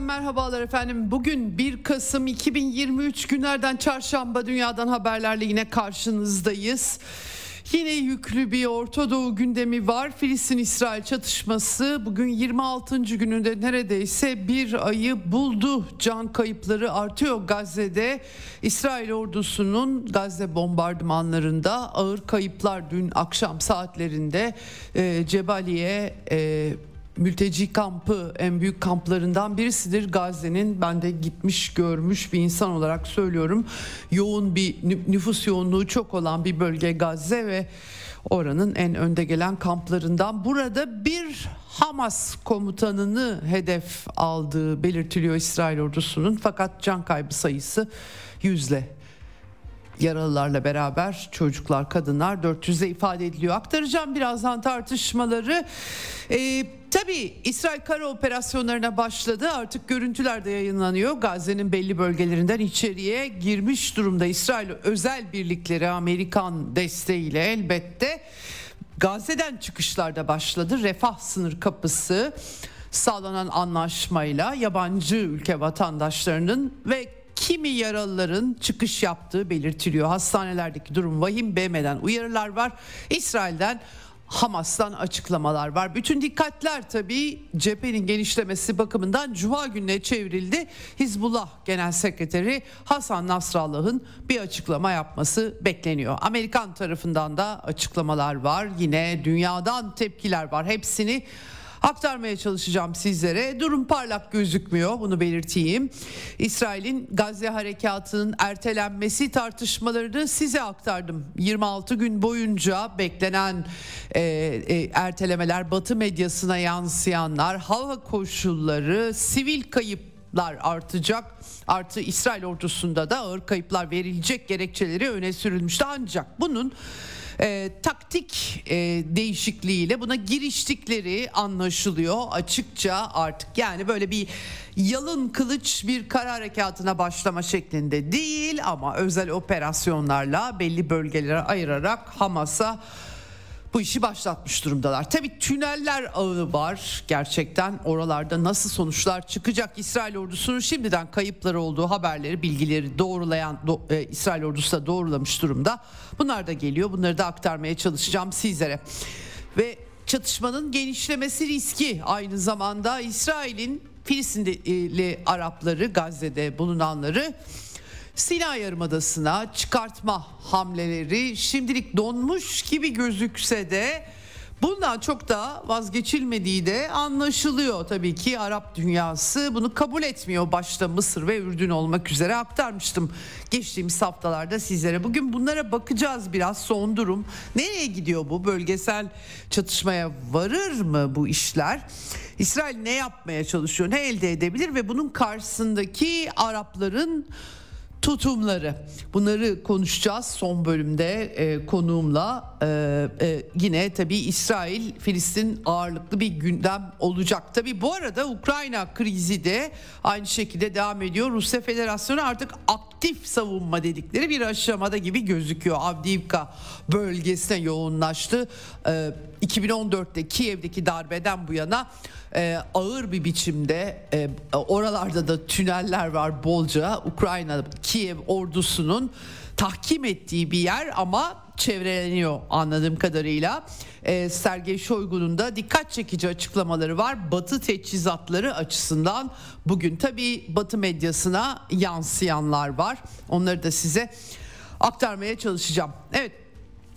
Eksenden merhabalar efendim. Bugün 1 Kasım 2023 günlerden çarşamba dünyadan haberlerle yine karşınızdayız. Yine yüklü bir Orta Doğu gündemi var. Filistin-İsrail çatışması bugün 26. gününde neredeyse bir ayı buldu. Can kayıpları artıyor Gazze'de. İsrail ordusunun Gazze bombardımanlarında ağır kayıplar dün akşam saatlerinde e, Cebaliye e, mülteci kampı en büyük kamplarından birisidir Gazze'nin. Ben de gitmiş görmüş bir insan olarak söylüyorum. Yoğun bir nüfus yoğunluğu çok olan bir bölge Gazze ve oranın en önde gelen kamplarından. Burada bir Hamas komutanını hedef aldığı belirtiliyor İsrail ordusunun fakat can kaybı sayısı yüzle yaralılarla beraber çocuklar, kadınlar 400'e ifade ediliyor. Aktaracağım birazdan tartışmaları. Ee, tabii İsrail kara operasyonlarına başladı. Artık görüntüler de yayınlanıyor. Gazze'nin belli bölgelerinden içeriye girmiş durumda. İsrail özel birlikleri Amerikan desteğiyle elbette Gazze'den çıkışlarda başladı. Refah sınır kapısı sağlanan anlaşmayla yabancı ülke vatandaşlarının ve kimi yaralıların çıkış yaptığı belirtiliyor. Hastanelerdeki durum vahim BM'den uyarılar var. İsrail'den Hamas'tan açıklamalar var. Bütün dikkatler tabii cephenin genişlemesi bakımından Cuma gününe çevrildi. Hizbullah Genel Sekreteri Hasan Nasrallah'ın bir açıklama yapması bekleniyor. Amerikan tarafından da açıklamalar var. Yine dünyadan tepkiler var. Hepsini aktarmaya çalışacağım sizlere. Durum parlak gözükmüyor bunu belirteyim. İsrail'in Gazze harekatının ertelenmesi tartışmalarını size aktardım. 26 gün boyunca beklenen e, e, ertelemeler Batı medyasına yansıyanlar, hava koşulları, sivil kayıplar artacak. Artı İsrail ordusunda da ağır kayıplar verilecek gerekçeleri öne sürülmüştü. Ancak bunun e, taktik e, değişikliğiyle buna giriştikleri anlaşılıyor açıkça artık. Yani böyle bir yalın kılıç bir kara harekatına başlama şeklinde değil ama özel operasyonlarla belli bölgelere ayırarak Hamas'a bu işi başlatmış durumdalar. Tabi tüneller ağı var gerçekten oralarda nasıl sonuçlar çıkacak İsrail ordusunun şimdiden kayıpları olduğu haberleri bilgileri doğrulayan do, e, İsrail ordusu da doğrulamış durumda. Bunlar da geliyor bunları da aktarmaya çalışacağım sizlere. Ve çatışmanın genişlemesi riski aynı zamanda İsrail'in Filistinli Arapları Gazze'de bulunanları Sina Yarımadası'na çıkartma hamleleri şimdilik donmuş gibi gözükse de bundan çok da vazgeçilmediği de anlaşılıyor. Tabii ki Arap dünyası bunu kabul etmiyor. Başta Mısır ve Ürdün olmak üzere aktarmıştım geçtiğimiz haftalarda sizlere. Bugün bunlara bakacağız biraz son durum. Nereye gidiyor bu bölgesel çatışmaya varır mı bu işler? İsrail ne yapmaya çalışıyor, ne elde edebilir ve bunun karşısındaki Arapların tutumları. Bunları konuşacağız son bölümde e, konuğumla. E, e, yine tabii İsrail Filistin ağırlıklı bir gündem olacak. Tabii bu arada Ukrayna krizi de aynı şekilde devam ediyor. Rusya Federasyonu artık aktif savunma dedikleri bir aşamada gibi gözüküyor. Avdiivka bölgesine yoğunlaştı. E, 2014'te Kiev'deki darbeden bu yana e, ağır bir biçimde e, oralarda da tüneller var bolca. Ukrayna Kiev ordusunun tahkim ettiği bir yer ama çevreleniyor anladığım kadarıyla. E, Sergey Shoigu'nun da dikkat çekici açıklamaları var. Batı teçhizatları açısından bugün tabii Batı medyasına yansıyanlar var. Onları da size aktarmaya çalışacağım. Evet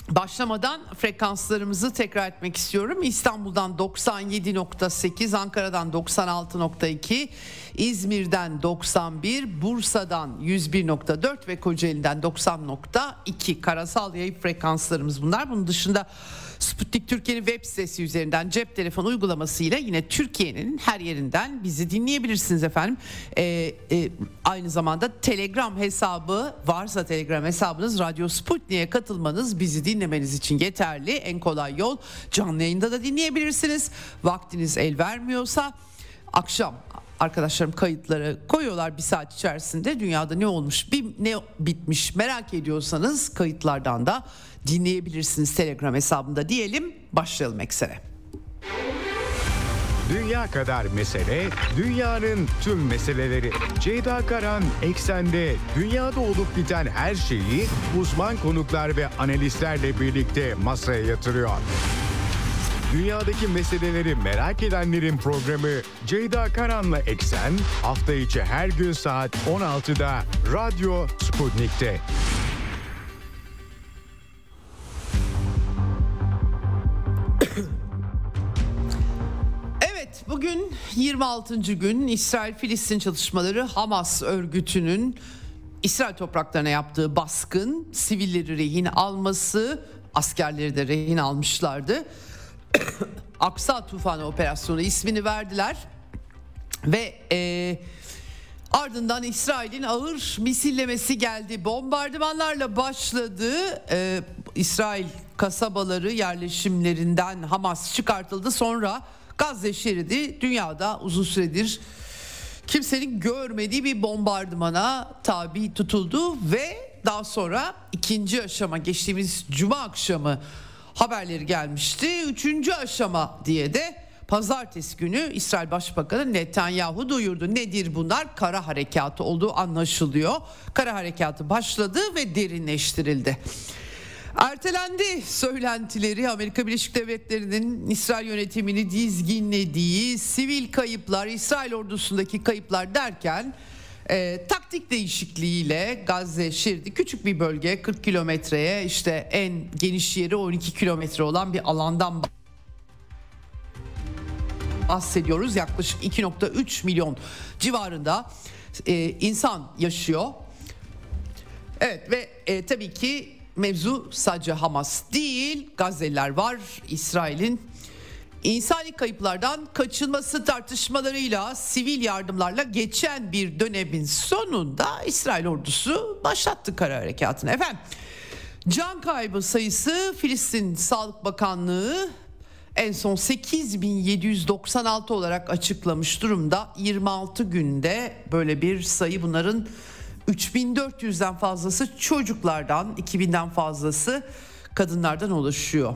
Başlamadan frekanslarımızı tekrar etmek istiyorum. İstanbul'dan 97.8, Ankara'dan 96.2, İzmir'den 91, Bursa'dan 101.4 ve Kocaeli'den 90.2 karasal yayın frekanslarımız bunlar. Bunun dışında Sputnik Türkiye'nin web sitesi üzerinden cep telefonu uygulamasıyla yine Türkiye'nin her yerinden bizi dinleyebilirsiniz efendim. Ee, e, aynı zamanda Telegram hesabı varsa Telegram hesabınız Radyo Sputnik'e katılmanız bizi dinlemeniz için yeterli. En kolay yol canlı yayında da dinleyebilirsiniz. Vaktiniz el vermiyorsa akşam arkadaşlarım kayıtları koyuyorlar bir saat içerisinde dünyada ne olmuş bir ne bitmiş merak ediyorsanız kayıtlardan da dinleyebilirsiniz Telegram hesabında diyelim başlayalım eksere. Dünya kadar mesele, dünyanın tüm meseleleri. Ceyda Karan Eksen'de dünyada olup biten her şeyi uzman konuklar ve analistlerle birlikte masaya yatırıyor. Dünyadaki meseleleri merak edenlerin programı Ceyda Karan'la Eksen hafta içi her gün saat 16'da Radyo Sputnik'te. Evet bugün 26. gün İsrail-Filistin çalışmaları Hamas örgütünün İsrail topraklarına yaptığı baskın, sivilleri rehin alması, askerleri de rehin almışlardı. Aksa Tufanı Operasyonu ismini verdiler ve e, ardından İsrail'in ağır misillemesi geldi. Bombardımanlarla başladı. E, İsrail kasabaları yerleşimlerinden Hamas çıkartıldı. Sonra Gazze şeridi dünyada uzun süredir kimsenin görmediği bir bombardımana tabi tutuldu ve daha sonra ikinci aşama geçtiğimiz cuma akşamı haberleri gelmişti. Üçüncü aşama diye de pazartesi günü İsrail Başbakanı Netanyahu duyurdu. Nedir bunlar? Kara harekatı olduğu anlaşılıyor. Kara harekatı başladı ve derinleştirildi. Ertelendi söylentileri Amerika Birleşik Devletleri'nin İsrail yönetimini dizginlediği sivil kayıplar, İsrail ordusundaki kayıplar derken e, taktik değişikliğiyle Gazze şeridi küçük bir bölge 40 kilometreye işte en geniş yeri 12 kilometre olan bir alandan bahsediyoruz. Yaklaşık 2.3 milyon civarında e, insan yaşıyor. Evet ve e, tabii ki mevzu sadece Hamas değil Gazze'liler var. İsrail'in insani kayıplardan kaçınması tartışmalarıyla sivil yardımlarla geçen bir dönemin sonunda İsrail ordusu başlattı kara harekatını. Efendim can kaybı sayısı Filistin Sağlık Bakanlığı en son 8796 olarak açıklamış durumda. 26 günde böyle bir sayı bunların 3400'den fazlası çocuklardan, 2000'den fazlası kadınlardan oluşuyor.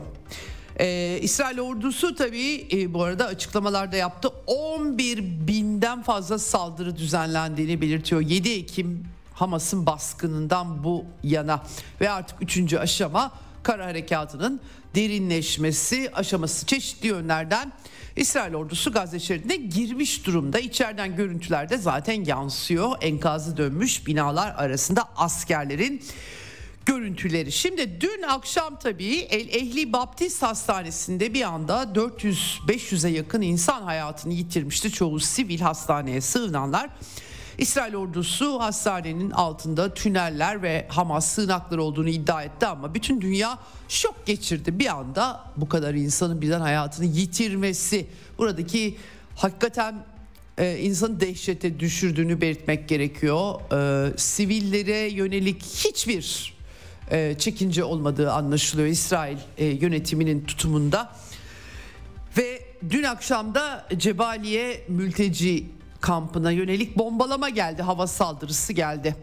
Ee, İsrail ordusu tabii e, bu arada açıklamalarda yaptı. 11 binden fazla saldırı düzenlendiğini belirtiyor. 7 Ekim Hamas'ın baskınından bu yana ve artık 3. aşama kara harekatının derinleşmesi aşaması çeşitli yönlerden İsrail ordusu Gazze şeridine girmiş durumda. İçeriden görüntülerde zaten yansıyor. Enkazı dönmüş binalar arasında askerlerin görüntüleri. Şimdi dün akşam tabii El Ehli Baptist Hastanesi'nde bir anda 400-500'e yakın insan hayatını yitirmişti. Çoğu sivil hastaneye sığınanlar. İsrail ordusu hastanenin altında tüneller ve Hamas sığınakları olduğunu iddia etti ama bütün dünya şok geçirdi. Bir anda bu kadar insanın birden hayatını yitirmesi buradaki hakikaten e, insanı dehşete düşürdüğünü belirtmek gerekiyor. E, sivillere yönelik hiçbir e, çekince olmadığı anlaşılıyor İsrail e, yönetiminin tutumunda. Ve dün akşamda Cebaliye mülteci kampına yönelik bombalama geldi, hava saldırısı geldi.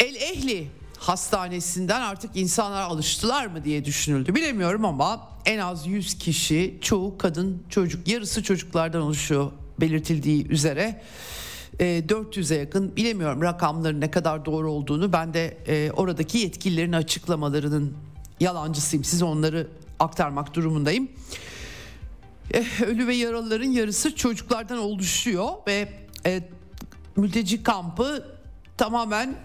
El Ehli hastanesinden artık insanlar alıştılar mı diye düşünüldü. Bilemiyorum ama en az 100 kişi, çoğu kadın, çocuk, yarısı çocuklardan oluşuyor belirtildiği üzere. 400'e yakın bilemiyorum rakamların ne kadar doğru olduğunu ben de e, oradaki yetkililerin açıklamalarının yalancısıyım size onları aktarmak durumundayım. Eh, ölü ve yaralıların yarısı çocuklardan oluşuyor ve e, mülteci kampı tamamen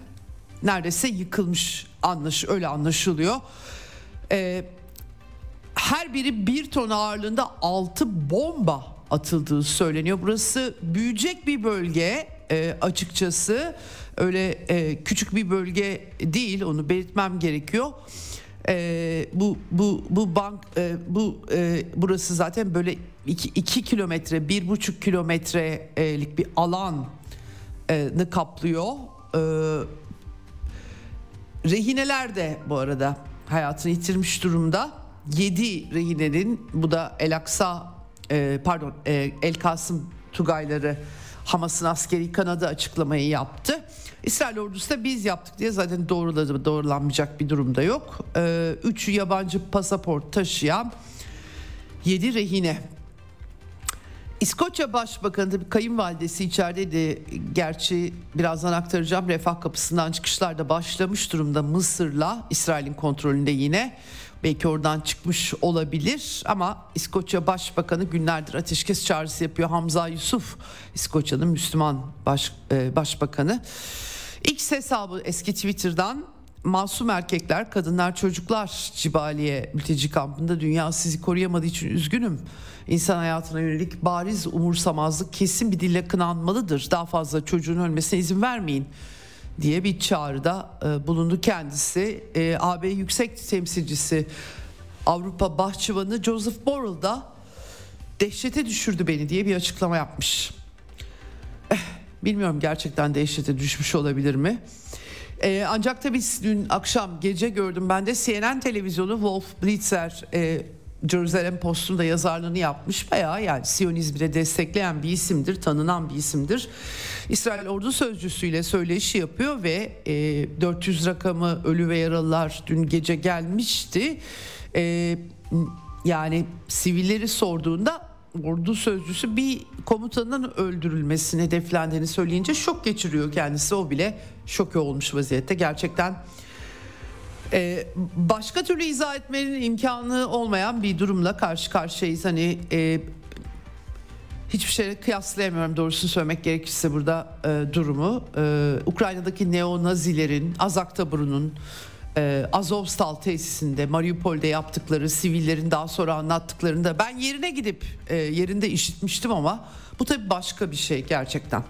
neredeyse yıkılmış anlaş öyle anlaşılıyor. e, her biri bir ton ağırlığında 6 bomba atıldığı söyleniyor. Burası büyüyecek bir bölge e, açıkçası öyle e, küçük bir bölge değil onu belirtmem gerekiyor. E, bu bu bu bank e, bu e, burası zaten böyle 2 kilometre bir buçuk kilometrelik bir alanı kaplıyor. E, rehineler de bu arada hayatını yitirmiş durumda. 7 rehinenin bu da El Aksa e, pardon e, El Kasım Tugayları Hamas'ın askeri kanadı açıklamayı yaptı. İsrail ordusu da biz yaptık diye zaten doğruladı, doğrulanmayacak bir durumda yok. Ee, üç yabancı pasaport taşıyan yedi rehine. İskoçya Başbakanı da bir kayınvalidesi içerideydi. Gerçi birazdan aktaracağım. Refah kapısından çıkışlar da başlamış durumda Mısır'la İsrail'in kontrolünde yine. Belki oradan çıkmış olabilir ama İskoçya Başbakanı günlerdir ateşkes çağrısı yapıyor. Hamza Yusuf İskoçya'nın Müslüman baş, e, başbakanı. X hesabı eski Twitter'dan masum erkekler, kadınlar, çocuklar Cibaliye mülteci kampında dünya sizi koruyamadığı için üzgünüm. İnsan hayatına yönelik bariz umursamazlık kesin bir dille kınanmalıdır. Daha fazla çocuğun ölmesine izin vermeyin diye bir çağrıda e, bulundu kendisi. E, AB Yüksek Temsilcisi Avrupa Bahçıvanı Joseph Borrell da dehşete düşürdü beni diye bir açıklama yapmış. Eh, bilmiyorum gerçekten dehşete düşmüş olabilir mi? Ee, ancak tabii dün akşam gece gördüm ben de CNN televizyonu Wolf Blitzer e, Jerusalem Post'un da yazarlığını yapmış. Bayağı yani Siyonizmi de destekleyen bir isimdir, tanınan bir isimdir. İsrail ordu sözcüsüyle söyleşi yapıyor ve e, 400 rakamı ölü ve yaralılar dün gece gelmişti. E, yani sivilleri sorduğunda ordu sözcüsü bir komutanın öldürülmesini hedeflendiğini söyleyince şok geçiriyor kendisi. O bile şok olmuş vaziyette. Gerçekten ee, başka türlü izah etmenin imkanı olmayan bir durumla karşı karşıyayız. Hani e, hiçbir şeyle kıyaslayamıyorum doğrusunu söylemek gerekirse burada e, durumu. E, Ukrayna'daki neo-nazilerin, Azak taburunun, e, Azovstal tesisinde Mariupol'de yaptıkları sivillerin daha sonra anlattıklarını da ben yerine gidip e, yerinde işitmiştim ama bu tabii başka bir şey gerçekten.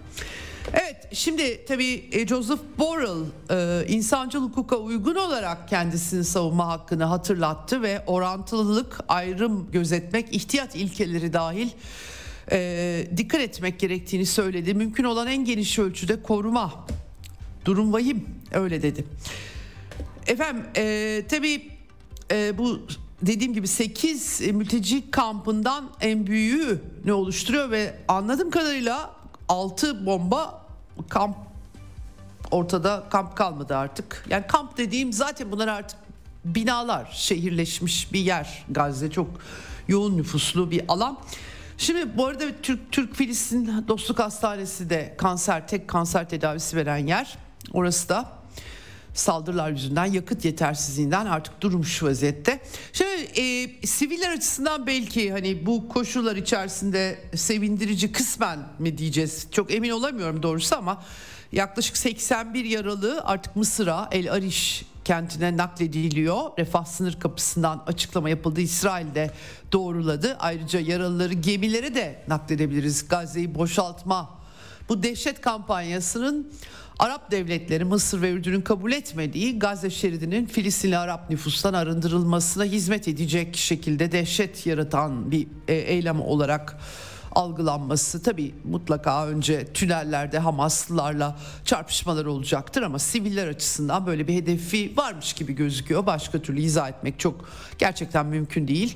Evet şimdi tabii e, Joseph Borrell e, insancıl hukuka uygun olarak kendisini savunma hakkını hatırlattı ve orantılılık, ayrım gözetmek, ihtiyat ilkeleri dahil e, dikkat etmek gerektiğini söyledi. Mümkün olan en geniş ölçüde koruma. Durum vahim öyle dedi. Efendim e, tabii e, bu dediğim gibi 8 mülteci kampından en büyüğü ne oluşturuyor ve anladığım kadarıyla 6 bomba kamp ortada kamp kalmadı artık. Yani kamp dediğim zaten bunlar artık binalar, şehirleşmiş bir yer. Gazze çok yoğun nüfuslu bir alan. Şimdi bu arada Türk Türk Filistin Dostluk Hastanesi de kanser tek kanser tedavisi veren yer. Orası da saldırılar yüzünden yakıt yetersizliğinden artık durmuş vaziyette. Şimdi e, siviller açısından belki hani bu koşullar içerisinde sevindirici kısmen mi diyeceğiz çok emin olamıyorum doğrusu ama yaklaşık 81 yaralı artık Mısır'a El Arish kentine naklediliyor. Refah sınır kapısından açıklama yapıldı. İsrail'de doğruladı. Ayrıca yaralıları gemilere de nakledebiliriz. Gazze'yi boşaltma bu dehşet kampanyasının Arap devletleri Mısır ve Ürdün'ün kabul etmediği Gazze şeridinin Filistinli Arap nüfustan arındırılmasına hizmet edecek şekilde dehşet yaratan bir e, eylem olarak algılanması tabi mutlaka önce tünellerde Hamaslılarla çarpışmalar olacaktır ama siviller açısından böyle bir hedefi varmış gibi gözüküyor. Başka türlü izah etmek çok gerçekten mümkün değil.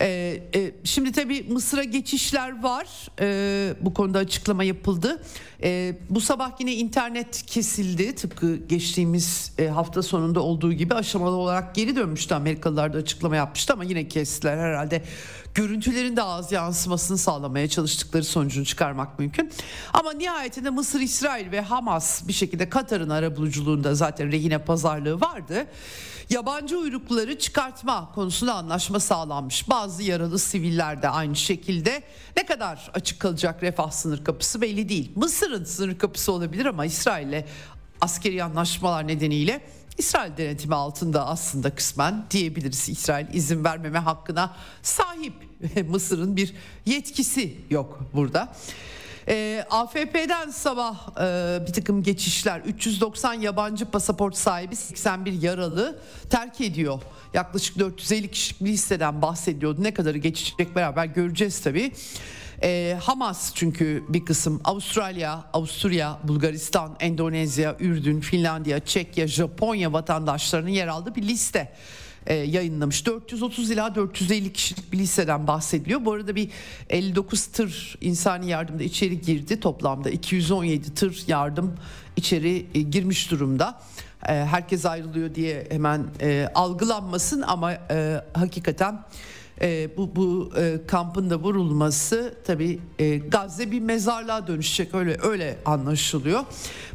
Ee, e, şimdi tabii Mısır'a geçişler var. Ee, bu konuda açıklama yapıldı. Ee, bu sabah yine internet kesildi. Tıpkı geçtiğimiz e, hafta sonunda olduğu gibi aşamalı olarak geri dönmüştü. Amerikalılar da açıklama yapmıştı ama yine kestiler herhalde. Görüntülerin de az yansımasını sağlamaya çalıştıkları sonucunu çıkarmak mümkün. Ama nihayetinde Mısır, İsrail ve Hamas bir şekilde Katar'ın arabuluculuğunda zaten rehine pazarlığı vardı yabancı uyrukları çıkartma konusunda anlaşma sağlanmış. Bazı yaralı siviller de aynı şekilde ne kadar açık kalacak refah sınır kapısı belli değil. Mısır'ın sınır kapısı olabilir ama İsrail'le askeri anlaşmalar nedeniyle İsrail denetimi altında aslında kısmen diyebiliriz. İsrail izin vermeme hakkına sahip. Mısır'ın bir yetkisi yok burada. E, AFP'den sabah e, bir takım geçişler 390 yabancı pasaport sahibi 81 yaralı terk ediyor. Yaklaşık 450 kişilik bir listeden bahsediyordu. Ne kadarı geçecek beraber göreceğiz tabii. E, Hamas çünkü bir kısım Avustralya, Avusturya, Bulgaristan, Endonezya, Ürdün, Finlandiya, Çekya, Japonya vatandaşlarının yer aldığı bir liste e, yayınlamış. 430 ila 450 kişilik bir listeden bahsediliyor. Bu arada bir 59 tır insani yardımda içeri girdi. Toplamda 217 tır yardım içeri e, girmiş durumda. E, herkes ayrılıyor diye hemen e, algılanmasın ama e, hakikaten e, bu bu e, kampın da vurulması tabi e, Gazze bir mezarlığa dönüşecek öyle öyle anlaşılıyor.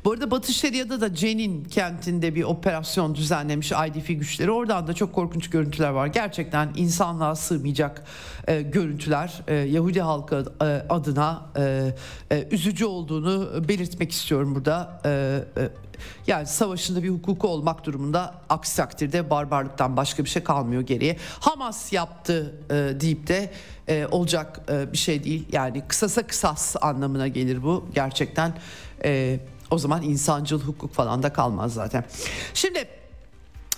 Bu arada Batı Şeria'da da Cenin kentinde bir operasyon düzenlemiş IDF güçleri. Oradan da çok korkunç görüntüler var. Gerçekten insanlığa sığmayacak e, görüntüler. E, Yahudi halkı e, adına e, e, üzücü olduğunu belirtmek istiyorum burada. E, e, yani savaşında bir hukuku olmak durumunda aksi takdirde barbarlıktan başka bir şey kalmıyor geriye. Hamas yaptı e, deyip de e, olacak e, bir şey değil. Yani kısasa kısas anlamına gelir bu gerçekten. E, o zaman insancıl hukuk falan da kalmaz zaten. Şimdi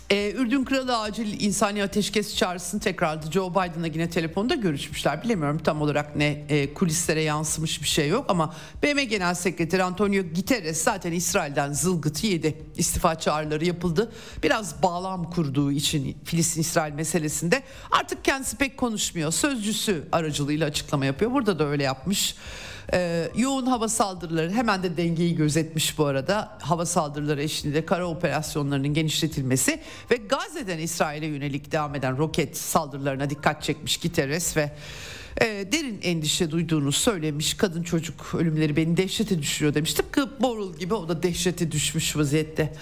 ee, Ürdün Kralı acil insani ateşkes çağrısını tekrarladı. Joe Biden'la yine telefonda görüşmüşler. Bilemiyorum tam olarak ne e, kulislere yansımış bir şey yok ama BM Genel Sekreteri Antonio Guterres zaten İsrail'den zılgıtı yedi. İstifa çağrıları yapıldı. Biraz bağlam kurduğu için Filistin-İsrail meselesinde artık kendisi pek konuşmuyor. Sözcüsü aracılığıyla açıklama yapıyor. Burada da öyle yapmış. Ee, yoğun hava saldırıları hemen de dengeyi gözetmiş bu arada. Hava saldırıları eşliğinde kara operasyonlarının genişletilmesi ve Gazze'den İsrail'e yönelik devam eden roket saldırılarına dikkat çekmiş Giteres ve e, derin endişe duyduğunu söylemiş. Kadın çocuk ölümleri beni dehşete düşürüyor demiş. Tıpkı Borul gibi o da dehşete düşmüş vaziyette.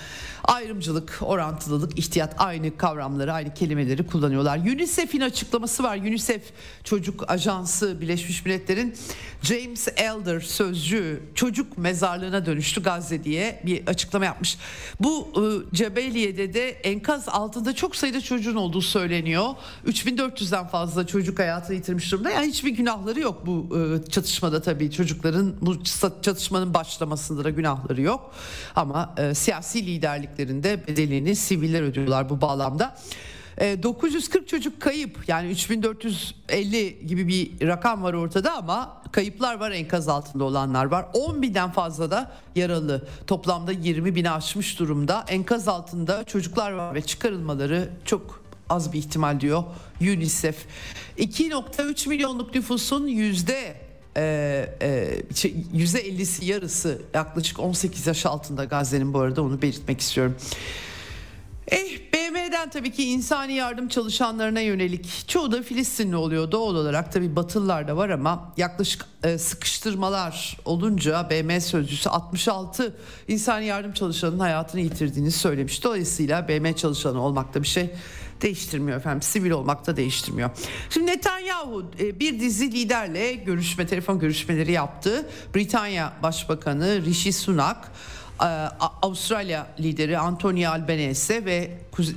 Ayrımcılık, orantılılık, ihtiyat aynı kavramları, aynı kelimeleri kullanıyorlar. UNICEF'in açıklaması var. UNICEF Çocuk Ajansı Birleşmiş Milletler'in James Elder sözcü çocuk mezarlığına dönüştü Gazze diye bir açıklama yapmış. Bu e, Cebeliye'de de enkaz altında çok sayıda çocuğun olduğu söyleniyor. 3400'den fazla çocuk hayatını yitirmiş durumda. Yani hiçbir günahları yok bu e, çatışmada tabii çocukların bu çatışmanın başlamasında da günahları yok. Ama e, siyasi liderliklerinde bedelini siviller ödüyorlar bu bağlamda. 940 e, çocuk kayıp yani 3450 gibi bir rakam var ortada ama kayıplar var enkaz altında olanlar var. 10 binden fazla da yaralı toplamda 20 bini aşmış durumda. Enkaz altında çocuklar var ve çıkarılmaları çok az bir ihtimal diyor UNICEF. 2.3 milyonluk nüfusun yüzde e, e, yüzde 50'si yarısı yaklaşık 18 yaş altında Gazze'nin bu arada onu belirtmek istiyorum. Eh BM'den tabii ki insani yardım çalışanlarına yönelik çoğu da Filistinli oluyor doğal olarak tabii Batılılar da var ama yaklaşık e, sıkıştırmalar olunca BM sözcüsü 66 insani yardım çalışanının hayatını yitirdiğini söylemiş. Dolayısıyla BM çalışanı olmakta bir şey değiştirmiyor efendim. Sivil olmak da değiştirmiyor. Şimdi Netanyahu e, bir dizi liderle görüşme, telefon görüşmeleri yaptı. Britanya Başbakanı Rishi Sunak e, Avustralya lideri Antonio Albanese ve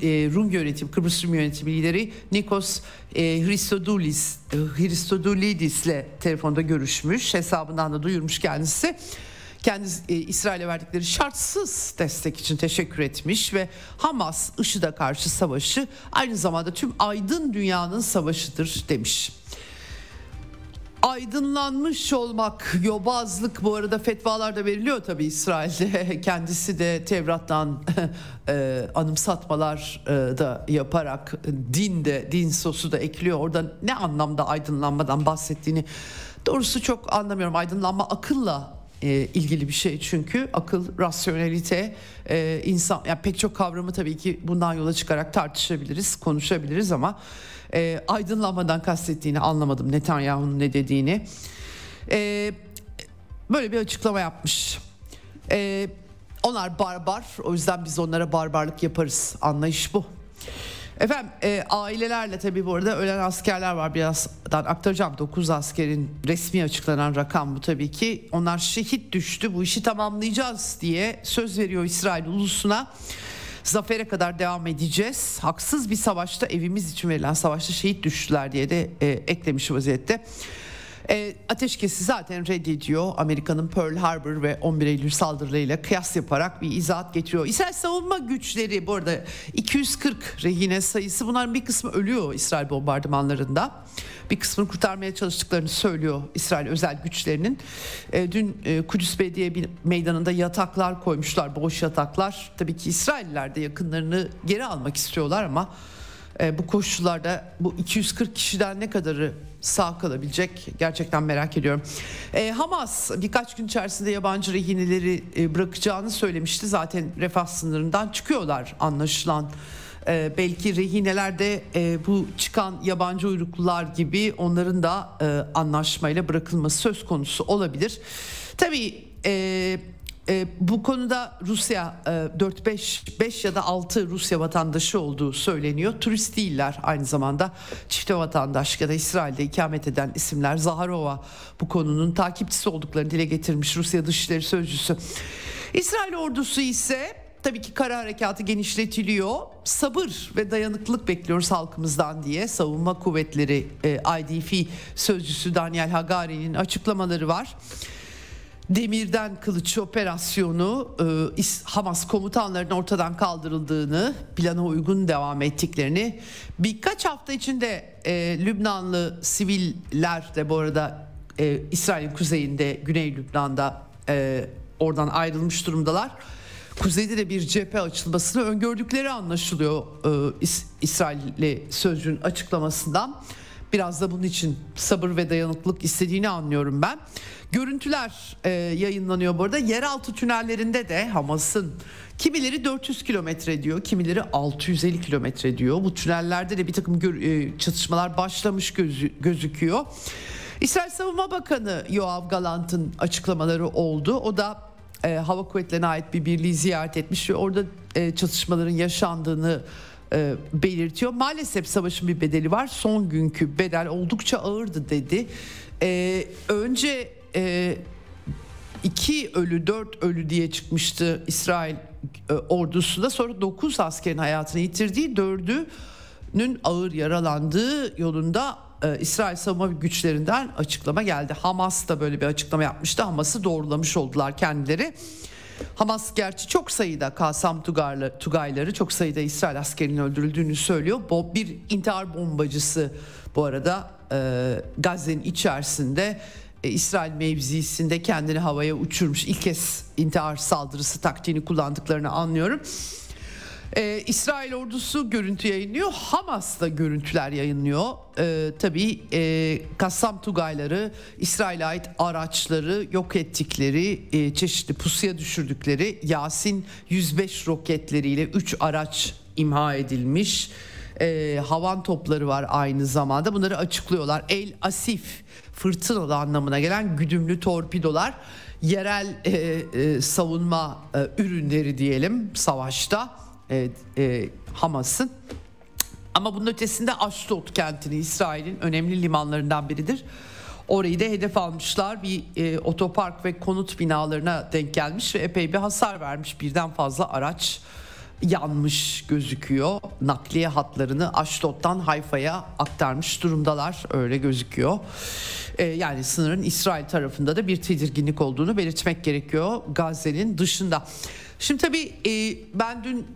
e, Rum yönetim Kıbrıs Rum yönetimi lideri Nikos Christodoulis Christodoulidis ile telefonda görüşmüş. Hesabından da duyurmuş kendisi kendisi e, İsrail'e verdikleri şartsız destek için teşekkür etmiş ve Hamas IŞİD'e karşı savaşı aynı zamanda tüm aydın dünyanın savaşıdır demiş aydınlanmış olmak, yobazlık bu arada fetvalar da veriliyor tabi İsrail'de. Kendisi de Tevrat'tan e, anımsatmalar e, da yaparak din de din sosu da ekliyor. Orada ne anlamda aydınlanmadan bahsettiğini doğrusu çok anlamıyorum. Aydınlanma akılla e, ilgili bir şey çünkü akıl, rasyonelite, e, insan yani pek çok kavramı tabii ki bundan yola çıkarak tartışabiliriz, konuşabiliriz ama e, aydınlanmadan kastettiğini anlamadım Netanyahu'nun ne dediğini. E, böyle bir açıklama yapmış. Onlar barbar o yüzden biz onlara barbarlık yaparız anlayış bu. Efendim e, ailelerle tabii bu arada ölen askerler var birazdan aktaracağım 9 askerin resmi açıklanan rakam bu tabii ki onlar şehit düştü bu işi tamamlayacağız diye söz veriyor İsrail ulusuna. Zafere kadar devam edeceğiz. Haksız bir savaşta evimiz için verilen savaşta şehit düştüler diye de e, eklemiş vaziyette. E, ateşkesi zaten reddediyor. Amerika'nın Pearl Harbor ve 11 Eylül saldırılarıyla kıyas yaparak bir izahat getiriyor. İsrail savunma güçleri bu arada 240 rehine sayısı bunların bir kısmı ölüyor İsrail bombardımanlarında. Bir kısmını kurtarmaya çalıştıklarını söylüyor İsrail özel güçlerinin. E, dün e, Kudüs Belediye Meydanı'nda yataklar koymuşlar, boş yataklar. Tabii ki İsrailler de yakınlarını geri almak istiyorlar ama bu koşullarda bu 240 kişiden ne kadarı sağ kalabilecek gerçekten merak ediyorum. E, Hamas birkaç gün içerisinde yabancı rehineleri e, bırakacağını söylemişti. Zaten refah sınırından çıkıyorlar anlaşılan. E, belki rehinelerde e, bu çıkan yabancı uyruklular gibi onların da e, anlaşmayla bırakılması söz konusu olabilir. Tabii e, e, bu konuda Rusya e, 4-5 5 ya da 6 Rusya vatandaşı olduğu söyleniyor. Turist değiller aynı zamanda çifte vatandaş ya da İsrail'de ikamet eden isimler. Zaharova bu konunun takipçisi olduklarını dile getirmiş Rusya Dışişleri Sözcüsü. İsrail ordusu ise tabii ki kara harekatı genişletiliyor. Sabır ve dayanıklılık bekliyoruz halkımızdan diye savunma kuvvetleri e, IDF sözcüsü Daniel Hagari'nin açıklamaları var. Demirden Kılıç operasyonu e, Hamas komutanlarının ortadan kaldırıldığını, plana uygun devam ettiklerini, birkaç hafta içinde e, Lübnanlı siviller de bu arada e, İsrail'in kuzeyinde, Güney Lübnan'da e, oradan ayrılmış durumdalar. Kuzeyde de bir cephe açılmasını öngördükleri anlaşılıyor e, İs- İsrailli sözcüğün açıklamasından. Biraz da bunun için sabır ve dayanıklılık istediğini anlıyorum ben. Görüntüler e, yayınlanıyor bu arada. Yeraltı tünellerinde de Hamas'ın kimileri 400 kilometre diyor, kimileri 650 kilometre diyor. Bu tünellerde de bir takım gör, e, çatışmalar başlamış gözü, gözüküyor. İsrail Savunma Bakanı Yoav Galant'ın açıklamaları oldu. O da e, hava kuvvetlerine ait bir birliği ziyaret etmiş ve orada e, çatışmaların yaşandığını e, belirtiyor. Maalesef savaşın bir bedeli var. Son günkü bedel oldukça ağırdı dedi. E, önce e, iki ölü dört ölü diye çıkmıştı İsrail e, ordusunda. Sonra dokuz askerin hayatını yitirdiği dördünün ağır yaralandığı yolunda e, İsrail savunma güçlerinden açıklama geldi. Hamas da böyle bir açıklama yapmıştı. Hamas'ı doğrulamış oldular kendileri. Hamas gerçi çok sayıda Kasam Tugarlı, Tugayları çok sayıda İsrail askerinin öldürüldüğünü söylüyor. Bu bir intihar bombacısı bu arada e, Gazze'nin içerisinde e, İsrail mevzisinde kendini havaya uçurmuş. İlk kez intihar saldırısı taktiğini kullandıklarını anlıyorum. Ee, İsrail ordusu görüntü yayınlıyor. Hamas da görüntüler yayınlıyor. Ee, tabii e, Kassam Tugayları İsrail'e ait araçları yok ettikleri, e, çeşitli pusuya düşürdükleri Yasin 105 roketleriyle 3 araç imha edilmiş. E, havan topları var aynı zamanda. Bunları açıklıyorlar. El Asif fırtınalı anlamına gelen güdümlü torpidolar yerel e, e, savunma e, ürünleri diyelim savaşta e, e, Hamas'ın. Ama bunun ötesinde Ashdod kentini İsrail'in önemli limanlarından biridir. Orayı da hedef almışlar. Bir e, otopark ve konut binalarına denk gelmiş ve epey bir hasar vermiş. Birden fazla araç yanmış gözüküyor. Nakliye hatlarını Ashdod'dan Hayfa'ya aktarmış durumdalar. Öyle gözüküyor. E, yani sınırın İsrail tarafında da bir tedirginlik olduğunu belirtmek gerekiyor Gazze'nin dışında. Şimdi tabii e, ben dün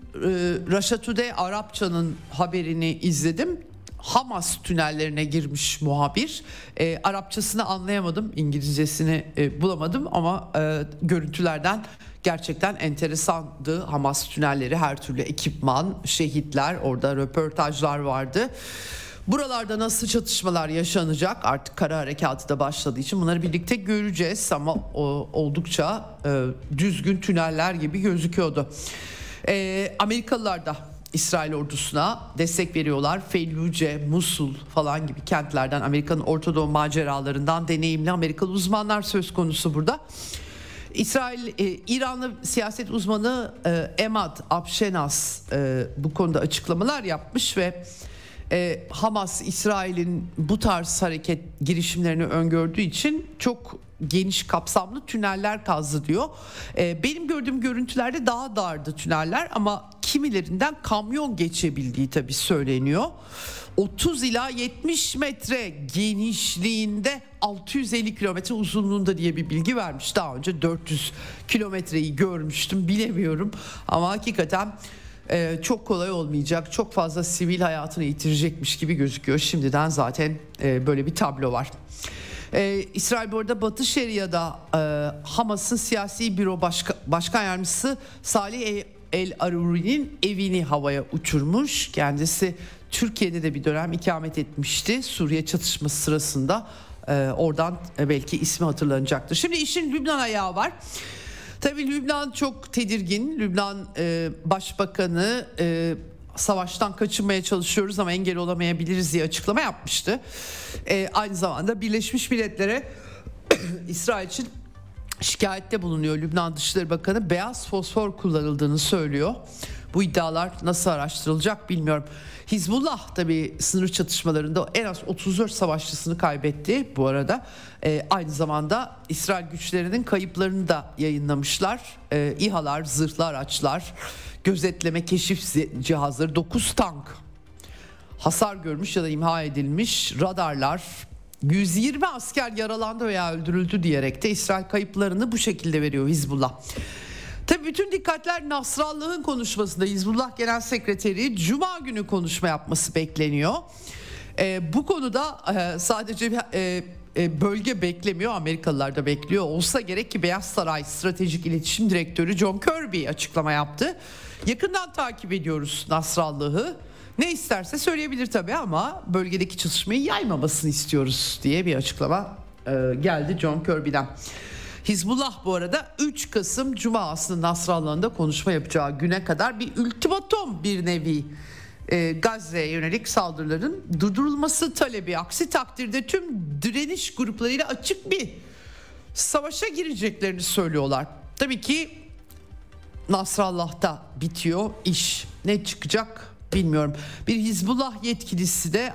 e, Today Arapça'nın haberini izledim. Hamas tünellerine girmiş muhabir. E, Arapçasını anlayamadım, İngilizcesini e, bulamadım ama e, görüntülerden gerçekten enteresandı. Hamas tünelleri, her türlü ekipman, şehitler, orada röportajlar vardı. Buralarda nasıl çatışmalar yaşanacak artık kara harekatı da başladığı için bunları birlikte göreceğiz ama o, oldukça e, düzgün tüneller gibi gözüküyordu. E, Amerikalılar da İsrail ordusuna destek veriyorlar. Felluce, Musul falan gibi kentlerden Amerika'nın Orta Doğu maceralarından deneyimli Amerikalı uzmanlar söz konusu burada. İsrail e, İranlı siyaset uzmanı e, Emad Abşenas e, bu konuda açıklamalar yapmış ve e, Hamas İsrail'in bu tarz hareket girişimlerini öngördüğü için çok geniş kapsamlı tüneller kazdı diyor. E, benim gördüğüm görüntülerde daha dardı tüneller ama kimilerinden kamyon geçebildiği tabii söyleniyor. 30 ila 70 metre genişliğinde 650 kilometre uzunluğunda diye bir bilgi vermiş. Daha önce 400 kilometreyi görmüştüm bilemiyorum ama hakikaten e, çok kolay olmayacak. Çok fazla sivil hayatını yitirecekmiş gibi gözüküyor. Şimdiden zaten e, böyle bir tablo var. Ee, İsrail bu arada Batı Şeria'da e, Hamas'ın siyasi büro başka, başkan yardımcısı Salih El Aruri'nin evini havaya uçurmuş. Kendisi Türkiye'de de bir dönem ikamet etmişti. Suriye çatışması sırasında e, oradan e, belki ismi hatırlanacaktır. Şimdi işin Lübnan ayağı var. Tabii Lübnan çok tedirgin. Lübnan e, Başbakanı e, savaştan kaçınmaya çalışıyoruz ama engel olamayabiliriz diye açıklama yapmıştı. E, aynı zamanda Birleşmiş Milletler'e İsrail için şikayette bulunuyor. Lübnan Dışişleri Bakanı beyaz fosfor kullanıldığını söylüyor. Bu iddialar nasıl araştırılacak bilmiyorum. Hizbullah tabi sınır çatışmalarında en az 34 savaşçısını kaybetti bu arada. Ee, aynı zamanda İsrail güçlerinin kayıplarını da yayınlamışlar. Ee, İHA'lar, zırhlı araçlar, gözetleme keşif cihazları, 9 tank hasar görmüş ya da imha edilmiş, radarlar, 120 asker yaralandı veya öldürüldü diyerek de İsrail kayıplarını bu şekilde veriyor Hizbullah. Tabii bütün dikkatler Nasrallah'ın konuşmasında Hizbullah Genel Sekreteri Cuma günü konuşma yapması bekleniyor. E, bu konuda e, sadece e, e, bölge beklemiyor Amerikalılar da bekliyor. Olsa gerek ki Beyaz Saray Stratejik İletişim Direktörü John Kirby açıklama yaptı. Yakından takip ediyoruz Nasrallah'ı. Ne isterse söyleyebilir tabii ama bölgedeki çatışmayı yaymamasını istiyoruz diye bir açıklama e, geldi John Kirby'den. Hizbullah bu arada 3 Kasım Cuma aslında Nasrallah'ın da konuşma yapacağı güne kadar bir ultimatom bir nevi e, Gazze'ye yönelik saldırıların durdurulması talebi. Aksi takdirde tüm direniş gruplarıyla açık bir savaşa gireceklerini söylüyorlar. Tabii ki Nasrallah'ta bitiyor iş. Ne çıkacak bilmiyorum. Bir Hizbullah yetkilisi de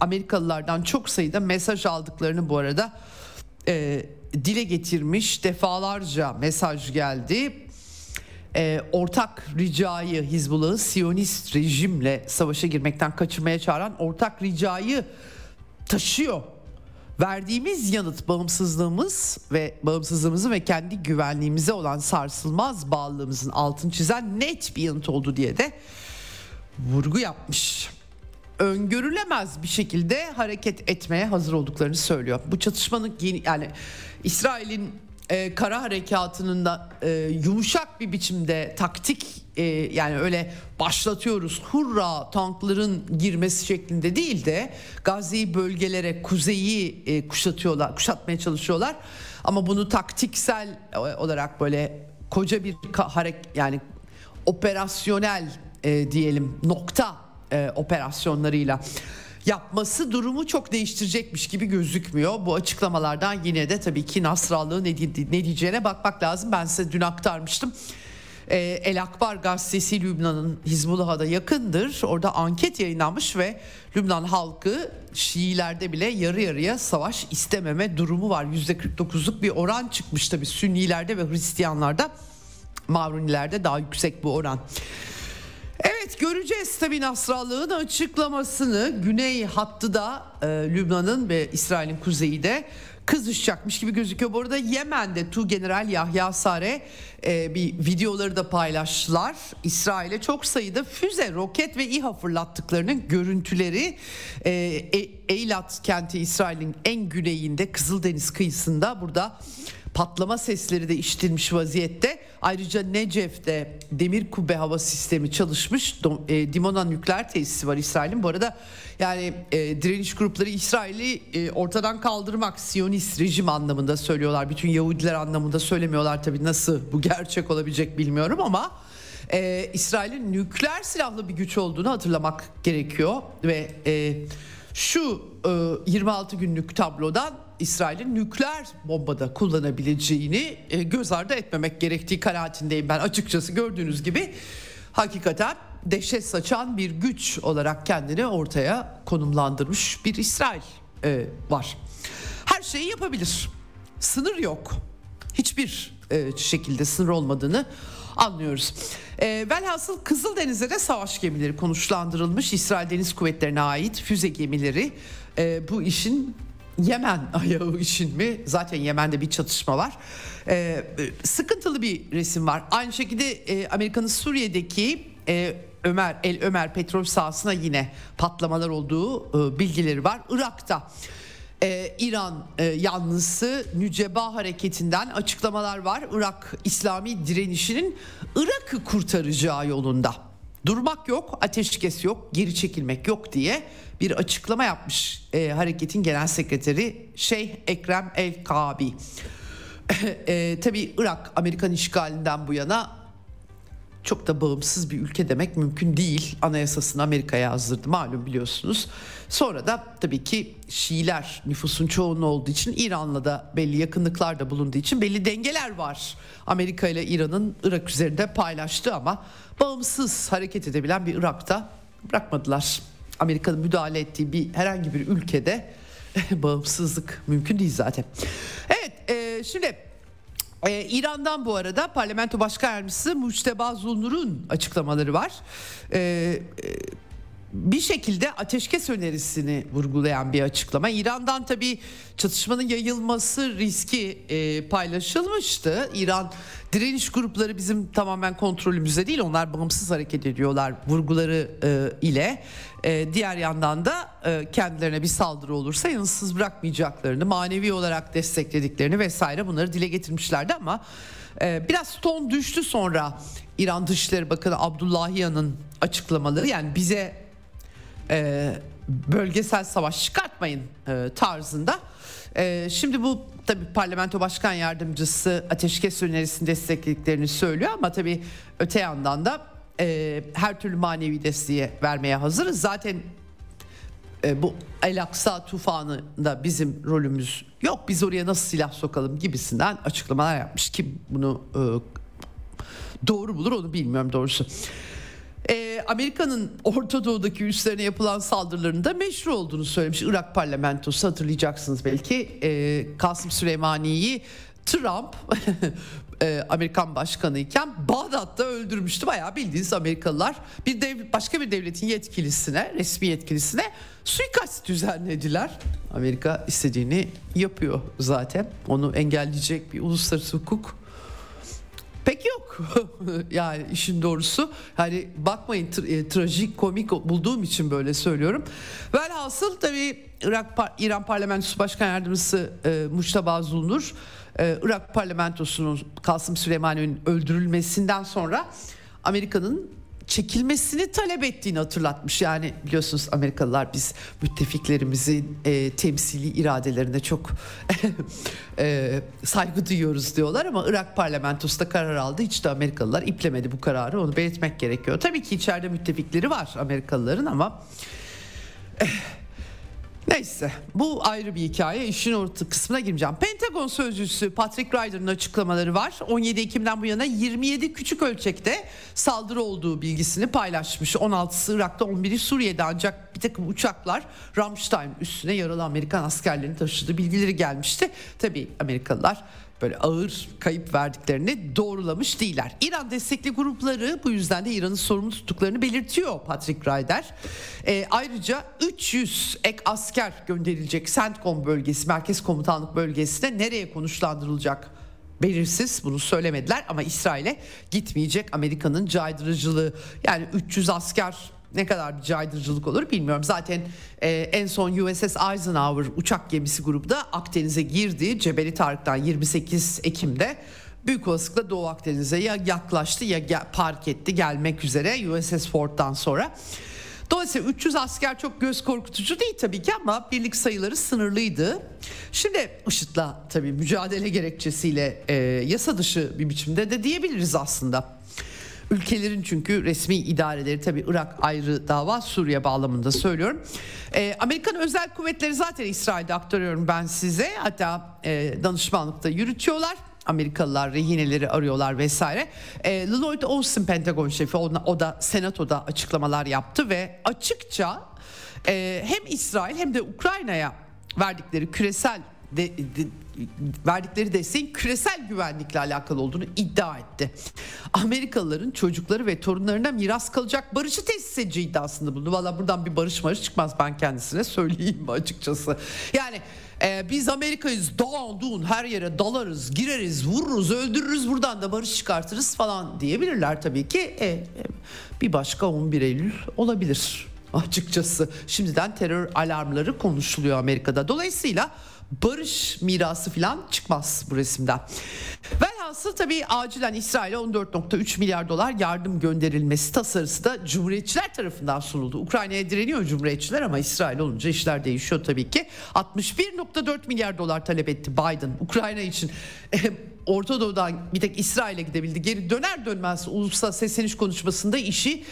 Amerikalılardan çok sayıda mesaj aldıklarını bu arada e, dile getirmiş. Defalarca mesaj geldi. E, ortak ricayı Hizbullah'ı Siyonist rejimle savaşa girmekten kaçırmaya çağıran ortak ricayı taşıyor. Verdiğimiz yanıt bağımsızlığımız ve bağımsızlığımızın ve kendi güvenliğimize olan sarsılmaz bağlılığımızın altını çizen net bir yanıt oldu diye de vurgu yapmış. Öngörülemez bir şekilde hareket etmeye hazır olduklarını söylüyor. Bu çatışmanın yeni, yani İsrail'in e, kara harekatının da e, yumuşak bir biçimde taktik e, yani öyle başlatıyoruz hurra tankların girmesi şeklinde değil de Gazze'yi bölgelere kuzeyi e, kuşatıyorlar kuşatmaya çalışıyorlar ama bunu taktiksel olarak böyle koca bir harek yani operasyonel e, diyelim nokta e, operasyonlarıyla yapması durumu çok değiştirecekmiş gibi gözükmüyor. Bu açıklamalardan yine de tabii ki Nasrallah'ın ne, ne diyeceğine bakmak lazım. Ben size dün aktarmıştım. E, El Akbar gazetesi Lübnan'ın Hizbullah'a da yakındır. Orada anket yayınlanmış ve Lübnan halkı Şiilerde bile yarı yarıya savaş istememe durumu var. %49'luk bir oran çıkmış tabii Sünnilerde ve Hristiyanlarda. Mavrunilerde daha yüksek bu oran. Evet göreceğiz tabii Nasrallah'ın açıklamasını Güney hattı da e, Lübnan'ın ve İsrail'in kuzeyi de kızışacakmış gibi gözüküyor. Bu arada Yemen'de Tu General Yahya Sare e, bir videoları da paylaştılar. İsrail'e çok sayıda füze, roket ve İHA fırlattıklarının görüntüleri e, e, Eilat kenti İsrail'in en güneyinde Kızıldeniz kıyısında burada patlama sesleri de işitilmiş vaziyette. Ayrıca Necef'te demir kubbe hava sistemi çalışmış. E, Dimona nükleer tesisi var İsrail'in. Bu arada yani e, direniş grupları İsrail'i e, ortadan kaldırmak Siyonist rejim anlamında söylüyorlar. Bütün Yahudiler anlamında söylemiyorlar tabii nasıl bu gerçek olabilecek bilmiyorum ama e, İsrail'in nükleer silahlı bir güç olduğunu hatırlamak gerekiyor ve e, şu e, 26 günlük tablodan İsrail'in nükleer bombada kullanabileceğini e, göz ardı etmemek gerektiği kanaatindeyim ben açıkçası gördüğünüz gibi hakikaten dehşet saçan bir güç olarak kendini ortaya konumlandırmış bir İsrail e, var. Her şeyi yapabilir. Sınır yok. Hiçbir e, şekilde sınır olmadığını anlıyoruz. E, velhasıl Kızıldeniz'de de savaş gemileri konuşlandırılmış. İsrail Deniz Kuvvetleri'ne ait füze gemileri e, bu işin Yemen ayağı için mi? Zaten Yemen'de bir çatışma var. Ee, sıkıntılı bir resim var. Aynı şekilde e, Amerika'nın Suriye'deki e, Ömer El Ömer petrol sahasına yine patlamalar olduğu e, bilgileri var. Irak'ta ee, İran e, yanlısı Nüceba hareketinden açıklamalar var. Irak İslami direnişinin Irak'ı kurtaracağı yolunda. Durmak yok, ateşkes yok, geri çekilmek yok diye bir açıklama yapmış e, hareketin genel sekreteri Şeyh Ekrem El Kabi. e, tabii Irak Amerikan işgalinden bu yana çok da bağımsız bir ülke demek mümkün değil. Anayasasını Amerika'ya yazdırdı malum biliyorsunuz. Sonra da tabii ki Şiiler nüfusun çoğunluğu olduğu için İran'la da belli yakınlıklar da bulunduğu için belli dengeler var. Amerika ile İran'ın Irak üzerinde paylaştığı ama bağımsız hareket edebilen bir Irak'ta bırakmadılar. Amerika'nın müdahale ettiği bir herhangi bir ülkede bağımsızlık mümkün değil zaten. Evet e, şimdi ee, İran'dan bu arada Parlamento Başkan Yardımcısı Mujteba Zulnur'un açıklamaları var. Ee, bir şekilde ateşkes önerisini vurgulayan bir açıklama. İran'dan tabii çatışmanın yayılması riski e, paylaşılmıştı. İran direniş grupları bizim tamamen kontrolümüzde değil. Onlar bağımsız hareket ediyorlar vurguları e, ile. E, diğer yandan da e, kendilerine bir saldırı olursa yanıtsız bırakmayacaklarını, manevi olarak desteklediklerini vesaire bunları dile getirmişlerdi ama e, biraz ton düştü sonra İran Dışişleri Bakanı Abdullahiyan'ın açıklamaları yani bize bölgesel savaş çıkartmayın tarzında. Şimdi bu tabi parlamento başkan yardımcısı ateşkes önerisini desteklediklerini söylüyor ama tabi öte yandan da e, her türlü manevi desteği vermeye hazırız. Zaten e, bu El Aksa tufanında bizim rolümüz yok. Biz oraya nasıl silah sokalım gibisinden açıklamalar yapmış. Kim bunu e, doğru bulur onu bilmiyorum doğrusu e, Amerika'nın Orta Doğu'daki üslerine yapılan saldırılarının da meşru olduğunu söylemiş. Irak parlamentosu hatırlayacaksınız belki. E, Kasım Süleymani'yi Trump e, Amerikan başkanı iken Bağdat'ta öldürmüştü. Bayağı bildiğiniz Amerikalılar bir dev, başka bir devletin yetkilisine, resmi yetkilisine suikast düzenlediler. Amerika istediğini yapıyor zaten. Onu engelleyecek bir uluslararası hukuk pek yok. yani işin doğrusu. Hani bakmayın tra- e, trajik komik bulduğum için böyle söylüyorum. Velhasıl tabii Irak İran Parlamentosu Başkan Yardımcısı e, Muştaba Zulnur e, Irak Parlamentosu'nun Kasım Süleymani'nin öldürülmesinden sonra Amerika'nın çekilmesini talep ettiğini hatırlatmış. Yani biliyorsunuz Amerikalılar biz müttefiklerimizin e, temsili iradelerine çok e, saygı duyuyoruz diyorlar ama Irak parlamentosu da karar aldı. Hiç de Amerikalılar iplemedi bu kararı. Onu belirtmek gerekiyor. Tabii ki içeride müttefikleri var Amerikalıların ama eh, Neyse bu ayrı bir hikaye işin orta kısmına girmeyeceğim. Pentagon sözcüsü Patrick Ryder'ın açıklamaları var. 17 Ekim'den bu yana 27 küçük ölçekte saldırı olduğu bilgisini paylaşmış. 16'sı Irak'ta 11'i Suriye'de ancak bir takım uçaklar Ramstein üstüne yaralı Amerikan askerlerini taşıdığı bilgileri gelmişti. Tabii Amerikalılar böyle ağır kayıp verdiklerini doğrulamış değiller. İran destekli grupları bu yüzden de İran'ın sorumlu tuttuklarını belirtiyor Patrick Ryder. E, ayrıca 300 ek asker gönderilecek CENTCOM bölgesi, Merkez Komutanlık bölgesine nereye konuşlandırılacak belirsiz bunu söylemediler ama İsrail'e gitmeyecek Amerika'nın caydırıcılığı yani 300 asker ne kadar bir caydırıcılık olur bilmiyorum. Zaten e, en son USS Eisenhower uçak gemisi grubu da Akdeniz'e girdi. Cebeli Tarık'tan 28 Ekim'de büyük olasılıkla Doğu Akdeniz'e ya yaklaştı ya park etti gelmek üzere USS Ford'dan sonra. Dolayısıyla 300 asker çok göz korkutucu değil tabii ki ama birlik sayıları sınırlıydı. Şimdi IŞİD'le tabii mücadele gerekçesiyle e, yasa dışı bir biçimde de diyebiliriz aslında. Ülkelerin çünkü resmi idareleri tabi Irak ayrı dava Suriye bağlamında söylüyorum. E, Amerikan özel kuvvetleri zaten İsrail'de aktarıyorum ben size. Hatta e, danışmanlıkta yürütüyorlar. Amerikalılar rehineleri arıyorlar vesaire. E, Lloyd Austin Pentagon şefi o, o da senatoda açıklamalar yaptı ve açıkça e, hem İsrail hem de Ukrayna'ya verdikleri küresel de, de, verdikleri desteğin küresel güvenlikle alakalı olduğunu iddia etti. Amerikalıların çocukları ve torunlarına miras kalacak barışı tesis edeceği iddiasında bulundu. Valla buradan bir barış marış çıkmaz ben kendisine söyleyeyim açıkçası. Yani e, biz Amerika'yız dağın her yere dalarız gireriz vururuz öldürürüz buradan da barış çıkartırız falan diyebilirler tabii ki. E, e, bir başka 11 Eylül olabilir açıkçası. Şimdiden terör alarmları konuşuluyor Amerika'da. Dolayısıyla barış mirası falan çıkmaz bu resimden. Velhasıl tabii acilen İsrail'e 14.3 milyar dolar yardım gönderilmesi tasarısı da Cumhuriyetçiler tarafından sunuldu. Ukrayna'ya direniyor Cumhuriyetçiler ama İsrail olunca işler değişiyor tabii ki. 61.4 milyar dolar talep etti Biden Ukrayna için. Orta Doğu'dan bir tek İsrail'e gidebildi. Geri döner dönmez ulusal sesleniş konuşmasında işi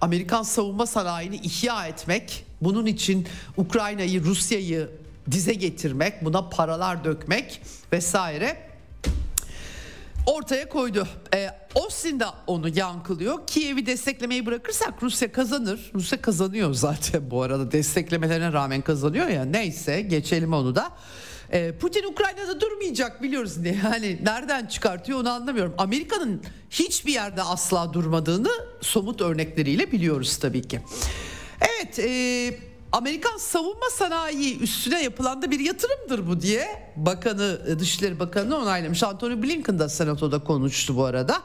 Amerikan savunma sanayini ihya etmek, bunun için Ukrayna'yı, Rusya'yı dize getirmek, buna paralar dökmek vesaire ortaya koydu. Ee, Austin da onu yankılıyor. Kiev'i desteklemeyi bırakırsak Rusya kazanır. Rusya kazanıyor zaten bu arada desteklemelerine rağmen kazanıyor ya. Neyse geçelim onu da. Ee, Putin Ukrayna'da durmayacak biliyoruz ne yani nereden çıkartıyor onu anlamıyorum. Amerika'nın hiçbir yerde asla durmadığını somut örnekleriyle biliyoruz tabii ki. Evet, e, Amerikan savunma sanayi üstüne yapılan da bir yatırımdır bu diye Bakanı Dışişleri Bakanı onaylamış. Anthony Blinken da senatoda konuştu bu arada.